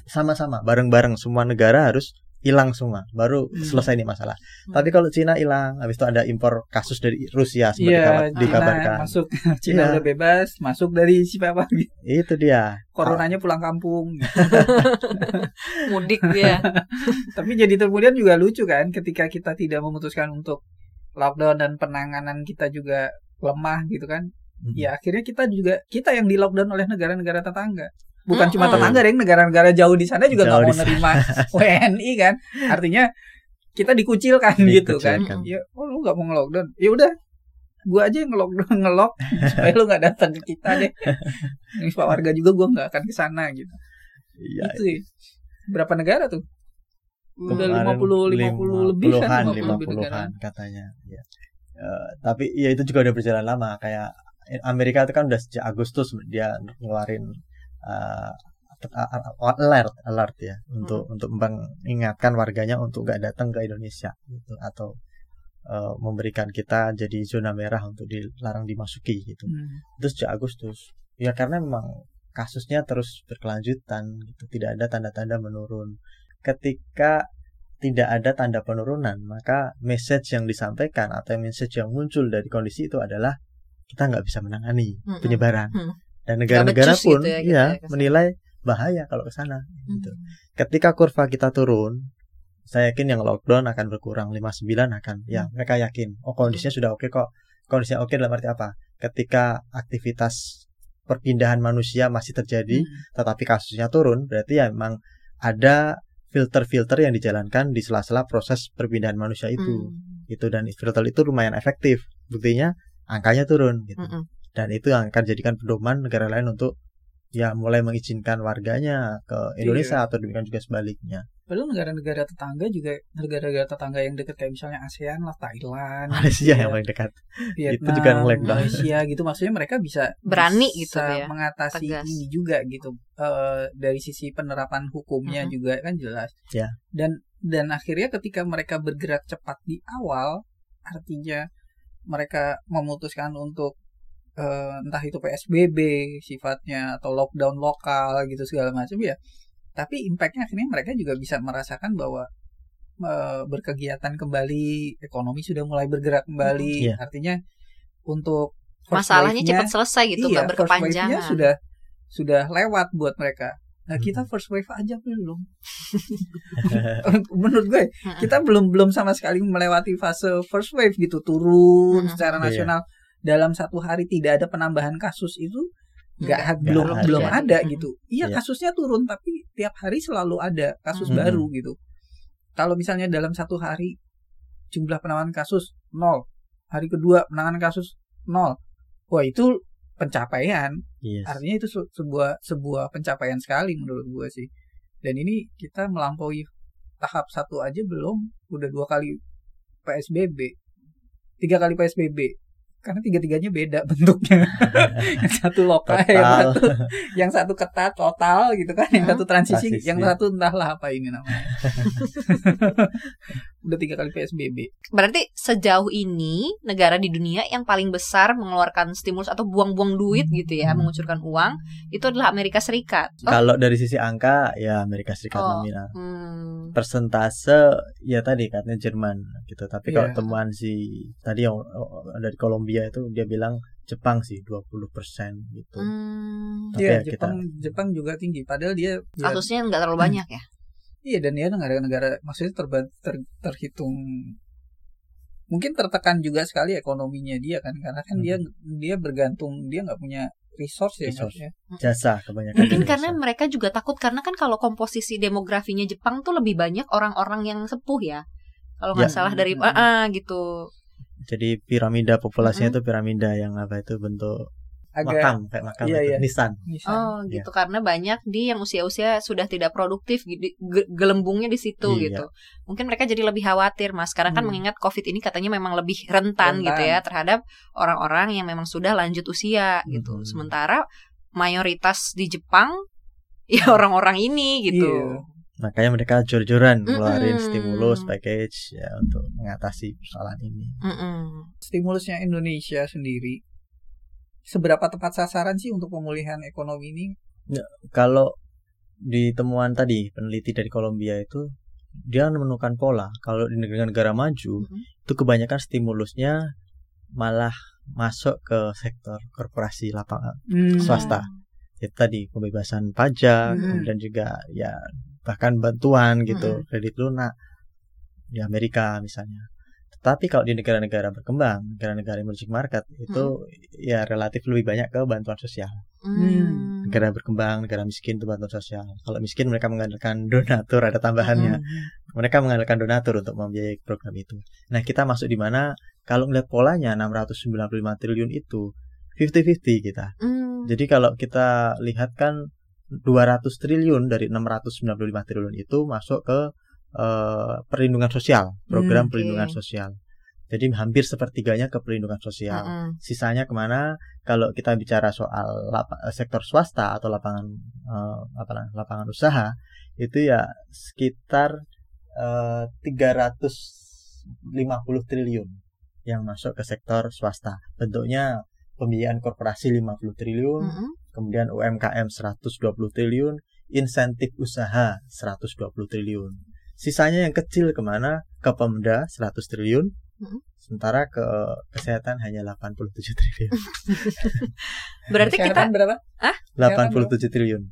sama-sama bareng-bareng semua negara harus hilang semua baru Hmm. selesai nih masalah Hmm. tapi kalau Cina hilang habis itu ada impor kasus dari Rusia seperti Iya, kabar- Cina dikabarkan masuk [laughs] Cina Iya. udah bebas, masuk dari siapa gitu. itu dia Coronanya pulang kampung. [laughs] mudik dia [laughs] Tapi jadi kemudian juga lucu kan ketika kita tidak memutuskan untuk lockdown dan penanganan kita juga lemah gitu kan. Mhm. Ya akhirnya kita juga kita yang di lockdown oleh negara-negara tetangga. Bukan cuma Mm-mm. tetangga deh, negara-negara jauh di sana juga nggak mau nerima [laughs] WNI kan. Artinya kita dikucilkan, gitu kan. Dikucilkan. Ya, oh lu nggak mau nge-lockdown. Ya udah, gua aja yang nge-lockdown ngelok [laughs] supaya lu nggak datang ke kita deh. [laughs] Ini Pak warga juga gua nggak akan ke sana gitu. Iya, Itu sih. Berapa negara tuh? Udah Kemarin 50 50 lebih kan 50-an, 50 lebih negara. 50-an katanya ya. Eh, tapi ya itu juga udah berjalan lama kayak Amerika itu kan udah sejak Agustus dia ngeluarin a- alert alert ya untuk Hmm. untuk mengingatkan warganya untuk nggak datang ke Indonesia gitu atau eh, memberikan kita jadi zona merah untuk dilarang dimasuki gitu Hmm. itu sejak Agustus ya karena memang kasusnya terus berkelanjutan gitu tidak ada tanda-tanda menurun ketika tidak ada tanda penurunan maka message yang disampaikan atau message yang muncul dari kondisi itu adalah kita nggak bisa menangani Mm-mm. penyebaran Mm. Dan negara-negara pun gitu ya, gitu ya, ya, menilai bahaya kalau ke sana gitu Hmm. ketika kurva kita turun saya yakin yang lockdown akan berkurang 59 akan ya Hmm. mereka yakin oh kondisinya sudah oke kok kondisinya oke dalam arti apa ketika aktivitas perpindahan manusia masih terjadi Hmm. tetapi kasusnya turun berarti ya memang ada filter-filter yang dijalankan di sela-sela proses perpindahan manusia itu Hmm. gitu dan filter itu lumayan efektif buktinya angkanya turun gitu Mm-mm. Dan itu yang akan jadikan pedoman negara lain untuk ya mulai mengizinkan warganya ke Indonesia Iya. atau demikian juga sebaliknya Padahal negara-negara tetangga juga negara-negara tetangga yang dekat kayak misalnya ASEAN lah, Thailand, Malaysia gitu yang ya, paling dekat Vietnam, juga nge-lockdown. Malaysia gitu maksudnya mereka bisa Berani bisa gitu ya, mengatasi tegas. ini juga gitu Eh, dari sisi penerapan hukumnya Mhm. juga kan jelas. Ya. Dan dan akhirnya ketika mereka bergerak cepat di awal artinya mereka memutuskan untuk eh, entah itu PSBB sifatnya atau lockdown lokal gitu segala macam ya. Tapi impactnya akhirnya mereka juga bisa merasakan bahwa eh, berkegiatan kembali, ekonomi sudah mulai bergerak kembali. Iya. Artinya untuk masalahnya cepat selesai gitu iya, nggak berkepanjangan sudah sudah lewat buat mereka. Nah, Hmm. kita first wave aja belum. [laughs] [laughs] Menurut gue, Mm-mm. kita belum belum sama sekali melewati fase first wave gitu turun secara Iya. nasional dalam satu hari tidak ada penambahan kasus itu nggak belum Nggak belum ada. ada gitu. Iya Iya. kasusnya turun tapi tiap hari selalu ada kasus Mm-mm. baru gitu. Kalau misalnya dalam satu hari jumlah penambahan kasus nol, hari kedua penanganan kasus nol, wah itu pencapaian yes. artinya itu se- sebuah sebuah pencapaian sekali menurut gue sih dan ini kita melampaui tahap satu aja belum udah dua kali psbb tiga kali psbb karena tiga-tiganya beda [laughs] bentuknya yang satu lokal yang satu yang satu ketat total gitu kan yang Hmm. satu transisi, Transisi. yang satu entahlah apa ini namanya [laughs] Udah tiga kali PSBB. Berarti sejauh ini negara di dunia yang paling besar mengeluarkan stimulus atau buang-buang duit gitu ya, Hmm. mengucurkan uang itu adalah Amerika Serikat. Oh, Kalau dari sisi angka ya Amerika Serikat Oh. nominal. hmm. Persentase ya tadi katanya Jerman gitu. Tapi kalau Iya. temuan si tadi yang dari Kolombia itu dia bilang Jepang sih 20% gitu. Hmm. Tapi Iya, ya kita- Jepang Jepang juga tinggi. Padahal dia ya, Kasusnya nggak terlalu banyak ya. Iya dan dia negara-negara maksudnya terba- ter- terhitung mungkin tertekan juga sekali ekonominya dia kan karena kan dia dia bergantung dia nggak punya resource ya Resource. maksudnya. Jasa kebanyakan. Mungkin dari karena jasa. mereka juga takut karena kan kalau komposisi demografinya Jepang tuh lebih banyak orang-orang yang sepuh ya. Kalau nggak Ya. salah dari Hmm. ah, gitu. jadi piramida populasinya itu piramida yang apa itu bentuk Agak makam kayak makam Iya, itu iya. nisan. nisan. Oh, gitu karena banyak di yang usia-usia sudah tidak produktif gitu, ge- gelembungnya di situ Iya. gitu. Mungkin mereka jadi lebih khawatir, Mas. Karena kan Hmm. mengingat Covid ini katanya memang lebih rentan, Rentan. gitu ya terhadap orang-orang yang memang sudah lanjut usia gitu. Mhm. Sementara mayoritas di Jepang ya orang-orang ini gitu. Iya. Makanya mereka jor-joran ngeluarin Mm-mm. stimulus package ya untuk mengatasi persoalan ini. Mm-mm. Stimulusnya Indonesia sendiri seberapa tepat sasaran sih untuk pemulihan ekonomi ini? Kalau di temuan tadi peneliti dari Kolombia itu dia menemukan pola kalau di negara-negara maju Mhm. itu kebanyakan stimulusnya malah masuk ke sektor korporasi lapangan Hmm. swasta. itu tadi pembebasan pajak Hmm. kemudian juga ya bahkan bantuan gitu Hmm. kredit lunak di Amerika misalnya tetapi kalau di negara-negara berkembang negara-negara emerging market itu ya relatif lebih banyak ke bantuan sosial Hmm. negara berkembang negara miskin itu bantuan sosial kalau miskin mereka mengandalkan [laughs] donatur ada tambahannya Hmm. mereka mengandalkan donatur untuk membiayai program itu nah kita masuk di mana kalau melihat polanya 695 triliun itu 50-50 kita Hmm. jadi kalau kita lihat kan 200 triliun dari 695 triliun itu masuk ke eh, perlindungan sosial, program Hmm, perlindungan oke. sosial. Jadi hampir sepertiganya ke perlindungan sosial. Mm-mm. Sisanya ke mana? Kalau kita bicara soal sektor swasta atau lapangan eh, apa namanya, lapangan usaha itu ya sekitar eh, 350 triliun yang masuk ke sektor swasta. Bentuknya pembiayaan korporasi 50 triliun, Mm-mm. kemudian UMKM 120 triliun, insentif usaha 120 triliun. Sisanya yang kecil ke mana? Ke Pemda 100 triliun, Mhm. sementara ke kesehatan hanya 87 triliun. [laughs] Berarti kita berapa? 87 triliun,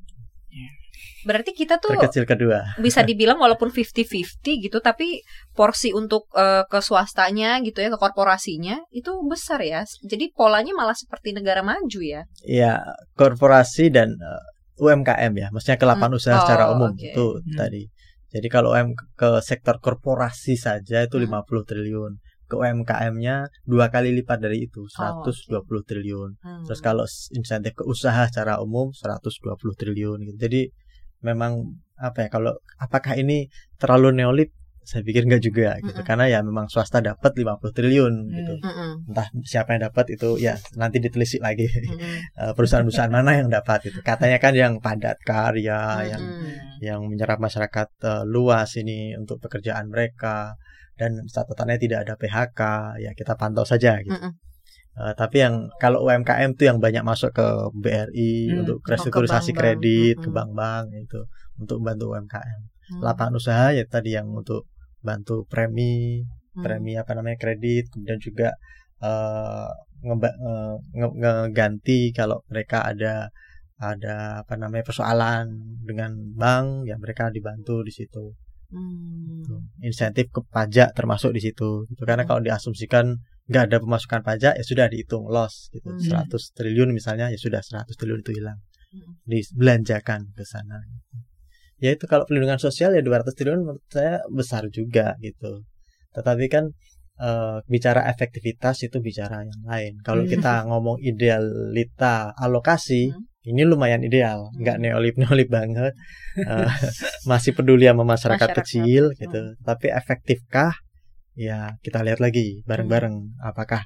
berarti kita tuh terkecil kedua. bisa [laughs] dibilang walaupun 50-50 gitu tapi porsi untuk eh, ke swastanya gitu ya ke korporasinya itu besar ya jadi polanya malah seperti negara maju ya Ya, korporasi dan eh, UMKM ya, maksudnya ke lapangan Hmm. usaha secara Oh, umum oke. itu Hmm. tadi. Jadi kalau UM ke sektor korporasi saja itu Hmm. 50 triliun. Ke UMKM-nya dua kali lipat dari itu, Oh, 120 triliun. Hmm. Terus kalau insentif ke usaha secara umum 120 triliun gitu. Jadi memang apa ya kalau apakah ini terlalu neolib? Saya pikir enggak juga gitu. Mm-mm. Karena ya memang swasta dapat 50 triliun gitu. Mm-mm. Entah siapa yang dapat itu ya nanti ditelisik lagi. [laughs] Eh, perusahaan-perusahaan mana yang dapat itu. Katanya kan yang padat karya, yang Mm-mm. yang menyerap masyarakat eh, luas ini untuk pekerjaan mereka dan catatannya tidak ada PHK ya kita pantau saja gitu. Mm-mm. Eh, tapi yang kalau UMKM itu yang banyak masuk ke BRI Hmm. untuk restrukturisasi kredit ke bank-bank itu untuk membantu UMKM. Hmm. Lapangan usaha ya tadi yang untuk bantu premi, Hmm. premi apa namanya kredit, kemudian juga eh, ngeba- eh, nge- ngeganti kalau mereka ada ada apa namanya persoalan dengan bank ya mereka dibantu di situ Hmm. Gitu. insentif ke pajak termasuk di situ gitu. karena Hmm. kalau diasumsikan nggak ada pemasukan pajak ya sudah dihitung loss gitu Hmm. 100 triliun misalnya ya sudah 100 triliun itu hilang Hmm. dibelanjakan ke sana ya itu kalau perlindungan sosial ya 200 triliun menurut saya besar juga gitu tetapi kan eh, bicara efektivitas itu bicara yang lain kalau Hmm. kita [laughs] ngomong idealita alokasi Hmm. ini lumayan ideal nggak Hmm. neolip neolip banget Eh, [laughs] masih peduli sama masyarakat, Masyarakat. kecil gitu Hmm. tapi efektifkah ya kita lihat lagi bareng-bareng apakah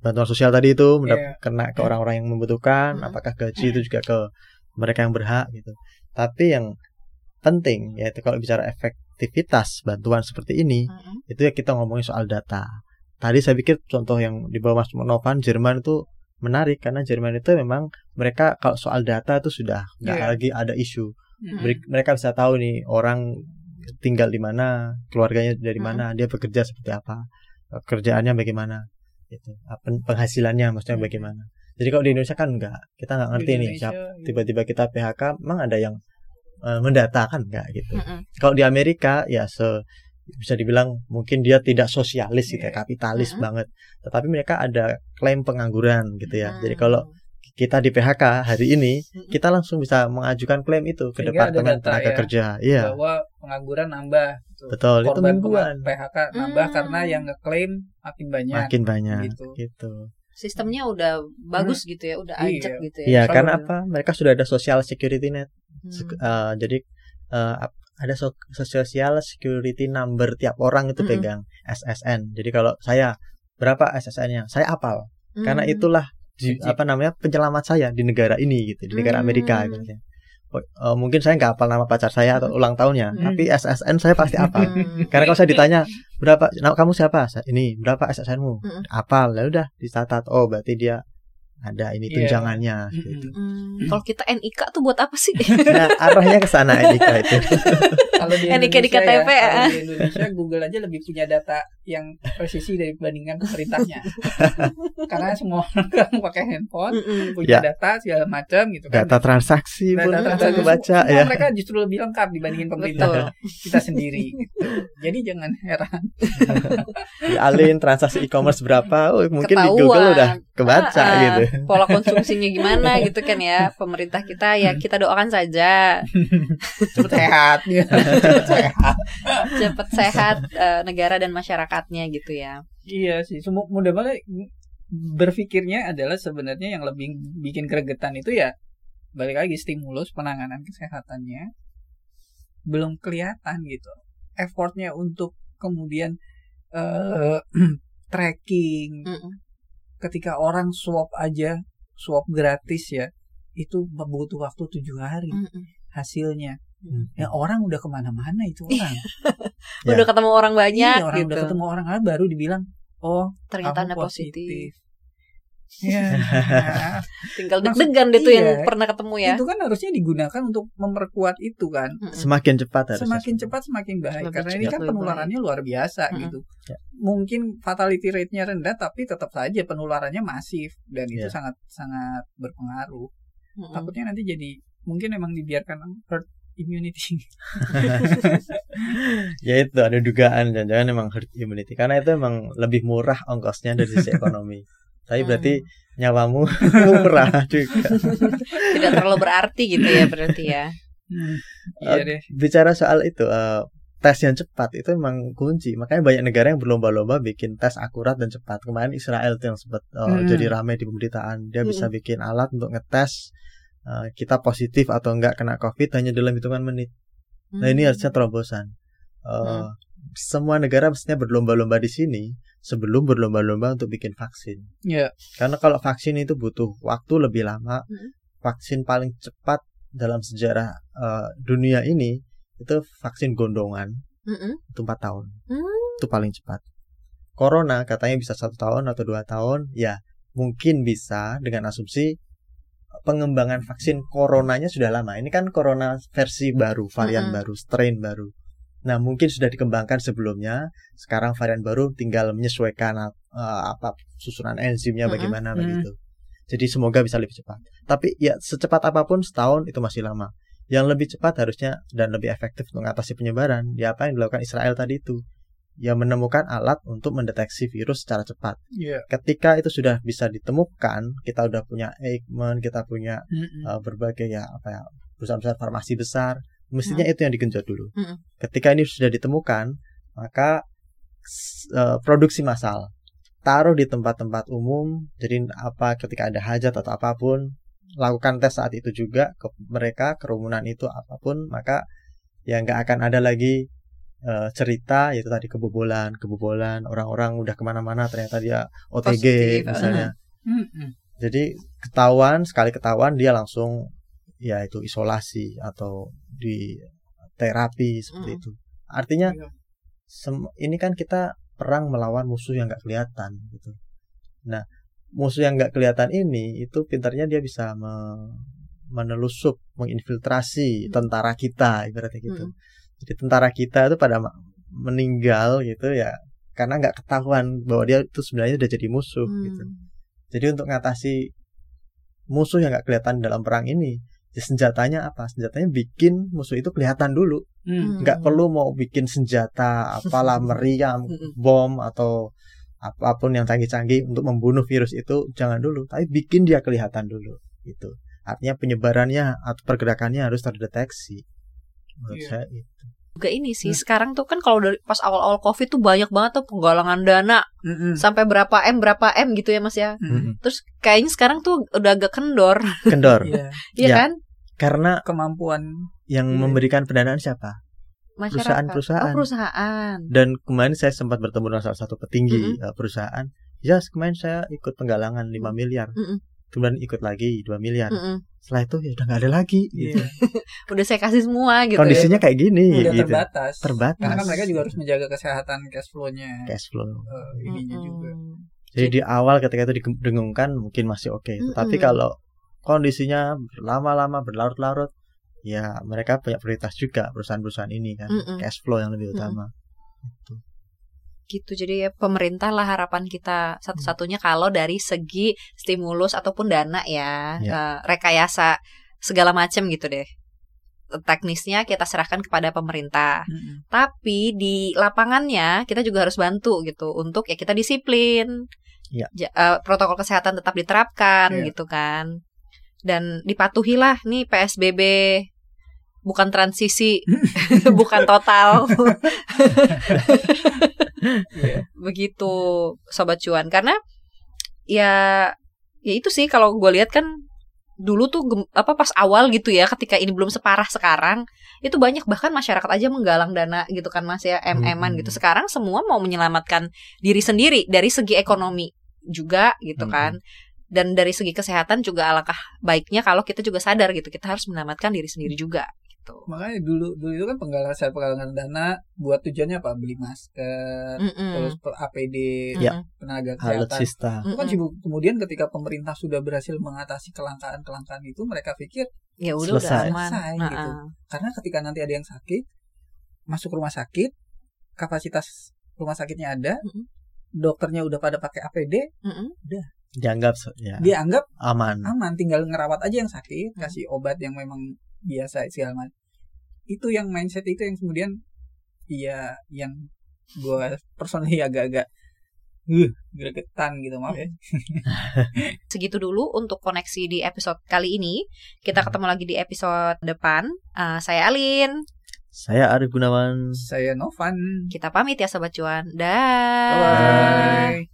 bantuan sosial tadi itu Iya. kena ke orang-orang yang membutuhkan Hmm. apakah gaji itu juga ke mereka yang berhak gitu tapi yang penting yaitu kalau bicara efek efektivitas bantuan seperti ini Mm-mm. itu ya kita ngomongin soal data. Tadi saya pikir contoh yang di bawah Mas Novan Jerman itu menarik karena Jerman itu memang mereka kalau soal data itu sudah nggak Iya. lagi ada isu. Beri- Mereka bisa tahu nih orang tinggal di mana, keluarganya dari mana, dia bekerja seperti apa, kerjaannya bagaimana, itu apa penghasilannya maksudnya Hmm. bagaimana. Jadi kalau di Indonesia kan enggak, kita nggak ngerti nih Indonesia, siap iya. tiba-tiba kita PHK, memang ada yang eh, mendata kan enggak gitu. Mm-mm. Kalau di Amerika ya se bisa dibilang mungkin dia tidak sosialis gitu ya, Iya. kapitalis Mm-mm. banget. Tetapi mereka ada klaim pengangguran gitu ya. Jadi Mm. kalau kita di PHK hari ini, Mm-mm. kita langsung bisa mengajukan klaim itu ke Sehingga Departemen data Tenaga ya, Kerja. Iya, bahwa pengangguran nambah Tuh. betul. itu korban mingguan PHK nambah Hmm. karena yang ngeklaim makin banyak makin banyak gitu. gitu. Sistemnya udah bagus gitu ya, udah Iya. ajak gitu ya. Iya, karena apa? Mereka sudah ada social security net. Hmm. Sek- eh, jadi ap- ada so- social security number tiap orang itu Mm-mm. pegang SSN. Jadi kalau saya berapa SSN-nya? Saya apal. Karena Hmm. itulah ji- Wajib. apa namanya penyelamat saya di negara ini gitu, di negara Amerika Hmm. gitu. Oh, eh, mungkin saya nggak hafal nama pacar saya atau ulang tahunnya, Hmm. tapi SSN saya pasti hafal. Hmm. Karena kalau saya ditanya berapa, nah, kamu siapa? Ini berapa SSN-mu? Mm-mm. Apal, ya udah dicatat. Oh berarti dia ada ini Iya. tunjangannya. Mm-mm. Gitu. Hmm, kalau kita NIK tuh buat apa sih? Nah [laughs] arahnya ke sana Nika itu. Kalau di Nika di ya, KTP, kalau ah. di Indonesia Google aja lebih punya data yang presisi dibandingkan pemerintahnya. [laughs] Karena semua orang kan pakai handphone, punya Ya. data segala macam gitu kan. Data transaksi pun Data aku transaksi baca semua ya. mereka justru lebih lengkap dibandingin pemerintah Betul. kita sendiri. gitu. Jadi jangan heran. [laughs] Dialin transaksi e-commerce berapa? Oh, mungkin di Ketahuan. Google udah kebaca Ah, ah. gitu. Pola konsumsinya gimana gitu kan ya pemerintah kita ya kita doakan saja Cepet sehat. ya. [laughs] Cepet sehat. cepat sehat eh, negara dan masyarakatnya gitu ya. Iya sih, semua mudah banget berpikirnya adalah sebenarnya yang lebih bikin gregetan itu ya balik lagi stimulus penanganan kesehatannya belum kelihatan gitu. Effortnya untuk kemudian eh [clears throat] tracking Mm-mm. ketika orang swab aja swab gratis ya itu butuh waktu tujuh hari Mm-mm. hasilnya. Hmm. Ya orang udah ke mana-mana itu orang. [laughs] Ya. Udah ketemu orang banyak Iya, orang gitu. udah ketemu orang lain baru dibilang oh Ternyata anda positif. Ya. [laughs] Tinggal deg-degan deh tuh yang iya. pernah ketemu ya. Itu kan harusnya digunakan untuk memperkuat itu kan. Semakin cepat harusnya. Semakin cepat semakin baik Lebih karena ini kan penularannya luar biasa Mm-mm. gitu. Ya. Mungkin fatality rate-nya rendah tapi tetap saja penularannya masif dan itu Ya. sangat sangat berpengaruh. Mm-mm. Takutnya nanti jadi mungkin emang dibiarkan herd immunity. [laughs] ya itu ada dugaan dan jangan emang herd immunity karena itu emang lebih murah ongkosnya dari sisi [laughs] ekonomi. Tapi Hmm. berarti nyawamu [laughs] murah juga. Tidak terlalu berarti gitu ya berarti ya. Iya deh. Bicara soal itu eh, tes yang cepat itu emang kunci. Makanya banyak negara yang berlomba-lomba bikin tes akurat dan cepat. Kemarin Israel tuh yang sempat eh, Hmm. jadi ramai di pemberitaan. Dia Hmm. bisa bikin alat untuk ngetes eh, kita positif atau enggak kena COVID hanya dalam hitungan menit. Nah ini Hmm. harusnya terobosan. Eh, Hmm. Semua negara mestinya berlomba-lomba di sini sebelum berlomba-lomba untuk bikin vaksin. Ya. Karena kalau vaksin itu butuh waktu lebih lama. Hmm. Vaksin paling cepat dalam sejarah eh, dunia ini itu vaksin gondongan Mm-mm. itu empat tahun. Hmm. Itu paling cepat. Corona katanya bisa satu tahun atau dua tahun. Ya mungkin bisa dengan asumsi pengembangan vaksin coronanya sudah lama. Ini kan corona versi baru, varian Mm-mm. baru, strain baru. Nah, mungkin sudah dikembangkan sebelumnya. Sekarang varian baru tinggal menyesuaikan uh, apa susunan enzimnya Mm-mm. bagaimana Mm. begitu. Jadi semoga bisa lebih cepat. Tapi ya secepat apa pun setahun itu masih lama. Yang lebih cepat harusnya dan lebih efektif untuk mengatasi penyebaran. Ya apa yang dilakukan Israel tadi itu? Ya menemukan alat untuk mendeteksi virus secara cepat. Iya. Ketika itu sudah bisa ditemukan, kita udah punya Eijkman, kita punya Mm-mm. uh, berbagai ya apa ya perusahaan-perusahaan farmasi besar mestinya itu yang digenjot dulu Mm-mm. ketika ini sudah ditemukan maka uh, produksi massal taruh di tempat-tempat umum jadi apa ketika ada hajat atau apa pun lakukan tes saat itu juga ke mereka kerumunan itu apa pun maka ya nggak akan ada lagi uh, cerita yaitu tadi kebobolan kebobolan orang-orang udah ke mana-mana ternyata dia OTG Positif, misalnya Mm-mm. jadi ketahuan sekali ketahuan dia langsung ya itu isolasi atau di terapi seperti Mm. itu. Artinya Iya. ini kan kita perang melawan musuh yang nggak kelihatan gitu. Nah, musuh yang nggak kelihatan ini itu pintarnya dia bisa me- menelusup, menginfiltrasi tentara kita ibaratnya gitu. Mm. Jadi tentara kita itu pada meninggal gitu ya karena nggak ketahuan bahwa dia itu sebenarnya udah jadi musuh Hmm. gitu. Jadi untuk ngatasi musuh yang nggak kelihatan dalam perang ini, ya senjatanya apa? Senjatanya bikin musuh itu kelihatan dulu. Hmm. Nggak perlu mau bikin senjata apalah [laughs] meriam, Mm-mm. bom atau apa pun yang canggih-canggih untuk membunuh virus itu jangan dulu, tapi bikin dia kelihatan dulu gitu. Artinya penyebarannya atau pergerakannya harus terdeteksi. Menurut Iya. saya itu. juga ini sih Hmm. sekarang tuh kan kalau dari pas awal-awal covid tuh banyak banget tuh penggalangan dana Mm-mm. sampai berapa m berapa m gitu ya mas ya Mm-mm. terus kayaknya sekarang tuh udah agak kendor [laughs] Kendor. Iya. Iya Ya. kan Karena Kemampuan yang Iya. memberikan pendanaan siapa? masyarakat Perusahaan-perusahaan. oh perusahaan Dan kemarin saya sempat bertemu dengan salah satu petinggi eh, perusahaan. Ya, kemarin saya ikut penggalangan 5 miliar. Mm-mm. Kemudian ikut lagi 2 miliar. Mm-mm. Setelah itu ya udah nggak ada lagi. Iya. gitu. [laughs] udah saya kasih semua gitu Kondisinya kayak gini udah gitu. terbatas. Terbatas. Karena kan mereka juga harus menjaga kesehatan cash flow-nya. Cash flow. eh, ininya Mm-mm. juga. Jadi di awal ketika itu didengungkan mungkin masih oke. Tapi Mm-mm. kalau kondisinya berlama-lama berlarut-larut, ya mereka punya prioritas juga perusahaan-perusahaan ini kan. Mm-mm. Cash flow yang lebih utama. Gitu. Gitu jadi ya pemerintah lah harapan kita satu-satunya kalau dari segi stimulus ataupun dana ya, Ya. eh, rekayasa segala macam gitu deh teknisnya kita serahkan kepada pemerintah Mm-mm. tapi di lapangannya kita juga harus bantu gitu untuk ya kita disiplin Ya. Ja- eh, protokol kesehatan tetap diterapkan Ya. gitu kan dan dipatuhilah nih PSBB bukan transisi. [laughs] Bukan total. [laughs] Iya. begitu sobat cuan. Karena ya ya itu sih kalau gue lihat kan dulu tuh apa pas awal gitu ya ketika ini belum separah sekarang itu banyak bahkan masyarakat aja menggalang dana gitu kan mas ya mm Hmm. gitu. Sekarang semua mau menyelamatkan diri sendiri dari segi ekonomi juga gitu Hmm. kan. Dan dari segi kesehatan juga alangkah baiknya kalau kita juga sadar gitu kita harus menyelamatkan diri sendiri juga gitu Makanya dulu dulu itu kan penggalangan saya penggalangan dana buat tujuannya apa? Beli masker, Mm-mm. terus per APD, Ya. Mm-mm. tenaga Alutsista. kesehatan. Itu kan sibuk. kemudian ketika pemerintah sudah berhasil mengatasi kelangkaan-kelangkaan itu mereka pikir ya udah udah Selesai. aman Selesai, Nah, gitu. ah. karena ketika nanti ada yang sakit masuk rumah sakit kapasitas rumah sakitnya ada Mm-mm. dokternya udah pada pakai APD Mm-mm. Dianggap se- ya, dia anggap aman. aman tinggal ngerawat aja yang sakit Hmm. kasih obat yang memang biasa segala macam itu yang mindset itu yang kemudian iya yang gua personally [laughs] agak-agak uh, gregetan gitu maaf ya [laughs] segitu dulu untuk koneksi di episode kali ini. Kita ketemu lagi di episode depan. Eh, saya Alin. Saya Arif Gunawan. saya Novan Kita pamit ya sobat cuan. Dah. bye